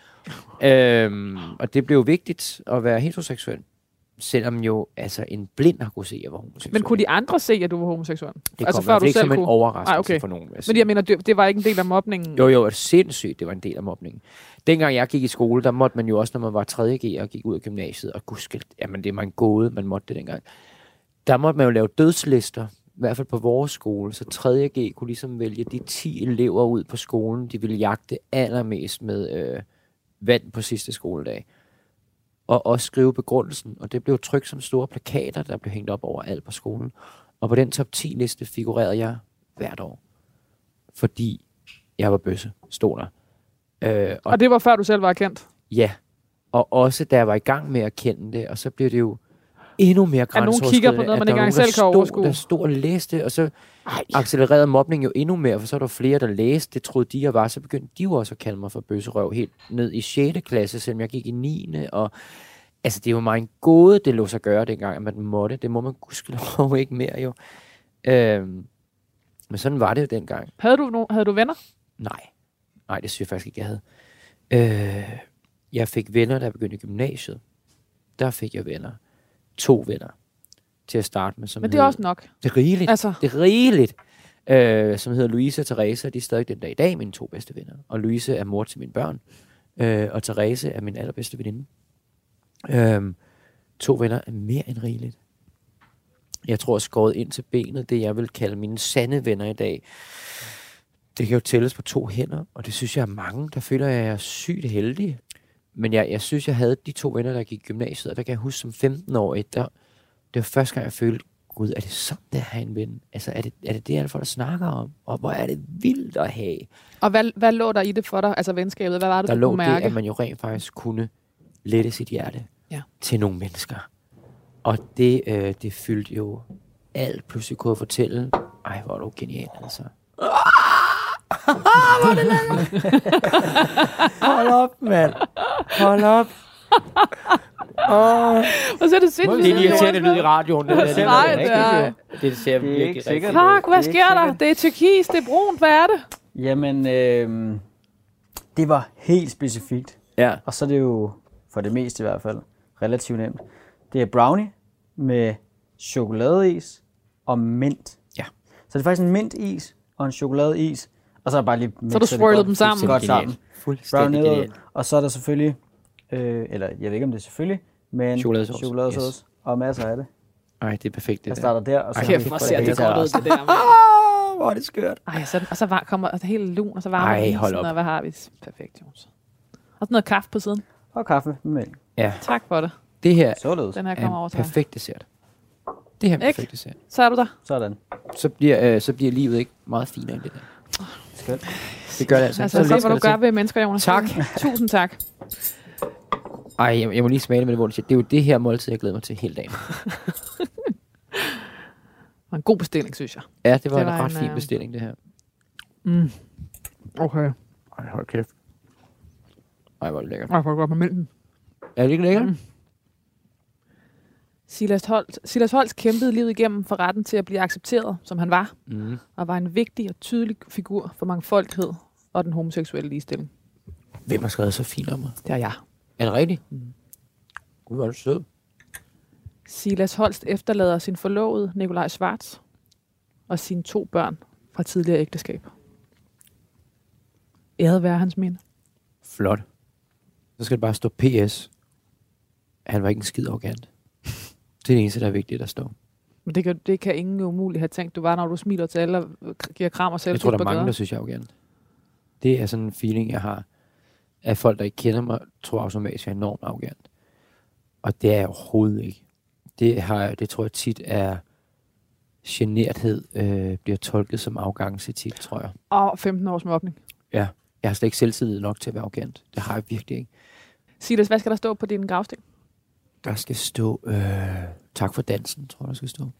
Speaker 2: Øhm, og det blev vigtigt at være heteroseksuel. Selvom jo altså en blind har kunne se, at jeg var homoseksuel.
Speaker 1: Men kunne de andre se, at du var homoseksuel?
Speaker 2: det
Speaker 1: altså
Speaker 2: kom
Speaker 1: før du
Speaker 2: ikke
Speaker 1: selv
Speaker 2: som en
Speaker 1: kunne?
Speaker 2: overraskelse
Speaker 1: Ej, okay.
Speaker 2: for nogen.
Speaker 1: Men jeg mener, det, var ikke en del af mobningen.
Speaker 2: Jo, jo, det er sindssygt, det var en del af mobningen. Dengang jeg gik i skole, der måtte man jo også, når man var 3.G og gik ud af gymnasiet, og gudske, jamen det var en gåde, man måtte det dengang. Der måtte man jo lave dødslister, i hvert fald på vores skole, så 3.G kunne ligesom vælge de 10 elever ud på skolen, de ville jagte allermest med øh, vand på sidste skoledag. Og også skrive begrundelsen, og det blev trykt som store plakater, der blev hængt op over alt på skolen. Og på den top 10 liste figurerede jeg hvert år, fordi jeg var bøsse, stod der. Øh, og
Speaker 1: Og det var før du selv var kendt.
Speaker 2: Ja, og også da jeg var i gang med at kende det, og så blev det jo endnu mere
Speaker 1: nogen
Speaker 2: grænseoverskridende.
Speaker 1: kigger på noget,
Speaker 2: at
Speaker 1: man ikke
Speaker 2: var
Speaker 1: engang
Speaker 2: nogen,
Speaker 1: selv
Speaker 2: der
Speaker 1: kan
Speaker 2: stod,
Speaker 1: overskue.
Speaker 2: Der stod og læste, og så accelererede mobning jo endnu mere, for så var der flere, der læste. Det troede de, jeg var. Så begyndte de jo også at kalde mig for bøsserøv helt ned i 6. klasse, selvom jeg gik i 9. Og altså, det var mig en gåde, det lå sig gøre dengang, at man måtte. Det må man gudskelov ikke mere jo. Øhm, men sådan var det jo dengang.
Speaker 1: Havde du, no- havde du venner?
Speaker 2: Nej. Nej, det synes jeg faktisk ikke, jeg havde. Øh, jeg fik venner, da jeg begyndte i gymnasiet. Der fik jeg venner. To venner til at starte med. Som
Speaker 1: Men det er
Speaker 2: hed-
Speaker 1: også nok.
Speaker 2: Det er rigeligt.
Speaker 1: Altså,
Speaker 2: Det er rigeligt. Øh, som hedder Louise og Therese. De er stadig den dag i dag mine to bedste venner. Og Louise er mor til mine børn. Øh, og Therese er min allerbedste veninde. Øh, to venner er mere end rigeligt. Jeg tror, skåret ind til benet, det jeg vil kalde mine sande venner i dag, det kan jo tælles på to hænder, og det synes jeg er mange, der føler, at jeg er sygt heldig. Men jeg, jeg synes, jeg havde de to venner, der gik i gymnasiet, og der kan jeg huske som 15-årig, der, det var første gang, jeg følte, gud, er det sådan, det at have en ven? Altså, er det er det, det alle folk snakker om? Og hvor er det vildt at have?
Speaker 1: og hvad, hvad lå der i det for dig? Altså venskabet, hvad var det,
Speaker 2: Der
Speaker 1: du
Speaker 2: lå
Speaker 1: kunne
Speaker 2: det,
Speaker 1: mærke?
Speaker 2: at man jo rent faktisk kunne lette sit hjerte
Speaker 1: Ja.
Speaker 2: til nogle mennesker. Og det, øh, det fyldte jo alt. Pludselig kunne jeg fortælle, ej, hvor er du genial, altså. Hold op, mand. Hold op. Åh,
Speaker 1: Og så er det
Speaker 2: det er
Speaker 1: sindssygt.
Speaker 2: en irriterende lyd i radioen. Det, der. det,
Speaker 1: Nej,
Speaker 2: er
Speaker 1: det er-
Speaker 2: det. Det ser
Speaker 3: Det er
Speaker 2: virkelig
Speaker 3: ikke
Speaker 2: rigtig
Speaker 3: sikkert.
Speaker 1: Fuck, hvad
Speaker 3: Det er
Speaker 1: sker der? Det er turkis, det er brunt, hvad er det?
Speaker 3: Jamen, øh, det var helt specifikt.
Speaker 2: Ja.
Speaker 3: Og så er det jo, for det meste i hvert fald, relativt nemt. Det er brownie med chokoladeis og mint.
Speaker 2: Ja.
Speaker 3: Så det er faktisk en mintis og en chokoladeis. Og så er bare lige
Speaker 1: Så du swirlet dem sammen.
Speaker 3: Godt sammen.
Speaker 2: Fuldstændig genialt.
Speaker 3: Og så er der selvfølgelig, øh, eller jeg ved ikke om det er selvfølgelig, men
Speaker 2: Chokoladesauce.
Speaker 3: chokoladesauce
Speaker 2: Yes.
Speaker 3: og masser af det.
Speaker 2: Ej, det er perfekt, det
Speaker 3: Jeg
Speaker 2: der.
Speaker 3: starter der, og så
Speaker 2: Ej,
Speaker 3: har
Speaker 2: kæft,
Speaker 3: vi
Speaker 2: hvor ser det godt ud,
Speaker 1: det der.
Speaker 2: Ah, hvor er det skørt.
Speaker 1: Ej, så, og så var, kommer altså, helt lun, og så varmer
Speaker 2: Ej,
Speaker 1: isen,
Speaker 2: hold op.
Speaker 1: og hvad har vi? Perfekt, Jones. Og så noget kaffe på siden.
Speaker 3: Og kaffe med mælk.
Speaker 2: Ja,
Speaker 1: Tak for det.
Speaker 2: det her
Speaker 3: Således.
Speaker 1: Den her
Speaker 2: er
Speaker 1: kommer over til dig.
Speaker 2: perfekt dessert. Det her er perfekt dessert.
Speaker 1: Så er du der.
Speaker 3: Sådan.
Speaker 2: Så bliver, øh, så bliver livet ikke meget finere end det der.
Speaker 3: Skønt.
Speaker 2: Det gør det altså.
Speaker 1: Altså,
Speaker 2: Så
Speaker 1: se, hvad du gør ved mennesker, Jonas.
Speaker 2: Tak.
Speaker 1: Tusind tak.
Speaker 2: Ej, jeg, jeg må lige smage med det måltid. Det er jo det her måltid, jeg glæder mig til hele dagen.
Speaker 1: Det var en god bestilling, synes jeg.
Speaker 2: Ja, det var,
Speaker 1: Det
Speaker 2: en
Speaker 1: var
Speaker 2: ret
Speaker 1: en,
Speaker 2: fin
Speaker 1: øh,
Speaker 2: bestilling, det her.
Speaker 1: Mm. Okay.
Speaker 2: Ej, hold kæft. Ej, hvor er det lækkert.
Speaker 1: Jeg får godt med mælken.
Speaker 2: Er det ikke lækkert?
Speaker 1: Mm. Silas Holt, Silas Holt kæmpede livet igennem for retten til at blive accepteret, som han var,
Speaker 2: Mm.
Speaker 1: og var en vigtig og tydelig figur for mangfoldighed og den homoseksuelle ligestilling.
Speaker 2: Hvem har skrevet så fint om mig?
Speaker 1: Det er jeg.
Speaker 2: Er det rigtigt? Mm. Gud, hvor er du sød.
Speaker 1: Silas Holst efterlader sin forlovede Nikolaj Schwartz og sine to børn fra tidligere ægteskab. Æret være hans minde.
Speaker 2: Flot. Så skal det bare stå PS. Han var ikke en skid arrogant. Det er det eneste, der er vigtigt, der står.
Speaker 1: Men det kan, det kan ingen umuligt have tænkt, du var, når du smiler til alle og giver kram og selv.
Speaker 2: Jeg tror, der er mange, der synes, jeg er arrogant. Det er sådan en feeling, jeg har, at folk, der ikke kender mig, tror automatisk, at jeg er enormt arrogant. Og det er jeg overhovedet ikke. Det, har, det tror jeg tit er generthed, øh, bliver tolket som arrogance tit, tror jeg.
Speaker 1: Og 15 års mobning.
Speaker 2: Ja, jeg har slet ikke selvtillid nok til at være arrogant. Det har jeg virkelig ikke.
Speaker 1: Silas, hvad skal der stå på din gravsten?
Speaker 2: Der skal stå, øh, tak for dansen, tror jeg, der skal stå.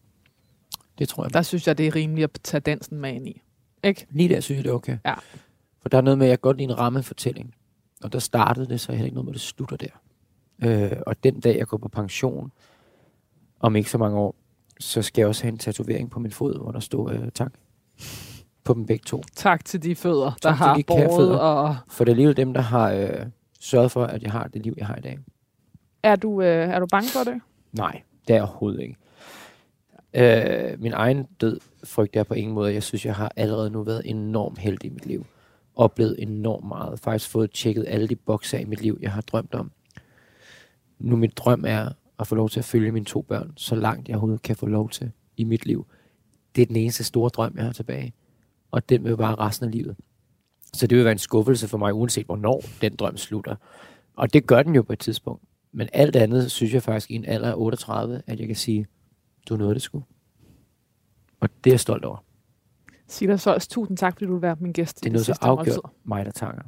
Speaker 2: Det tror jeg.
Speaker 1: Der synes jeg, det er rimeligt at tage dansen med ind i. Ikke?
Speaker 2: Lige der synes jeg, det er okay.
Speaker 1: Ja.
Speaker 2: For der er noget med, at jeg godt lide en rammefortælling. Og der startede det, så er heller ikke noget med, at det slutter der. Øh, og den dag, jeg går på pension, om ikke så mange år, så skal jeg også have en tatovering på min fod, hvor der står øh, tak. På dem begge to.
Speaker 1: Tak til de fødder, der
Speaker 2: Tak til
Speaker 1: har
Speaker 2: de
Speaker 1: båret. Og
Speaker 2: For det er alligevel dem, der har øh, sørget for, at jeg har det liv, jeg har i dag
Speaker 1: er du, øh, er du bange for det?
Speaker 2: Nej, det er jeg overhovedet ikke. Øh, min egen død frygter jeg på ingen måde. Jeg synes, jeg har allerede nu været enormt heldig i mit liv. Oplevet enormt meget. Faktisk fået tjekket alle de bokser i mit liv, jeg har drømt om. Nu mit drøm er at få lov til at følge mine to børn, så langt jeg overhovedet kan få lov til i mit liv. Det er den eneste store drøm, jeg har tilbage. Og den vil bare resten af livet. Så det vil være en skuffelse for mig, uanset hvornår den drøm slutter. Og det gør den jo på et tidspunkt. Men alt andet synes jeg faktisk i en alder af 38, at jeg kan sige, du nåede det sgu. Og det er jeg stolt over.
Speaker 1: Silas Sols, tusind tak, fordi du vil være min gæst
Speaker 2: Det er noget så
Speaker 1: sidste måltid.
Speaker 2: afgjort mig, der takker.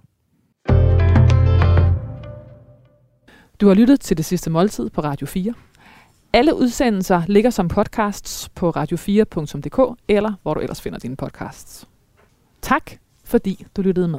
Speaker 1: Du har lyttet til Det Sidste Måltid på Radio 4. Alle udsendelser ligger som podcasts på radio4.dk, eller hvor du ellers finder dine podcasts. Tak, fordi du lyttede med.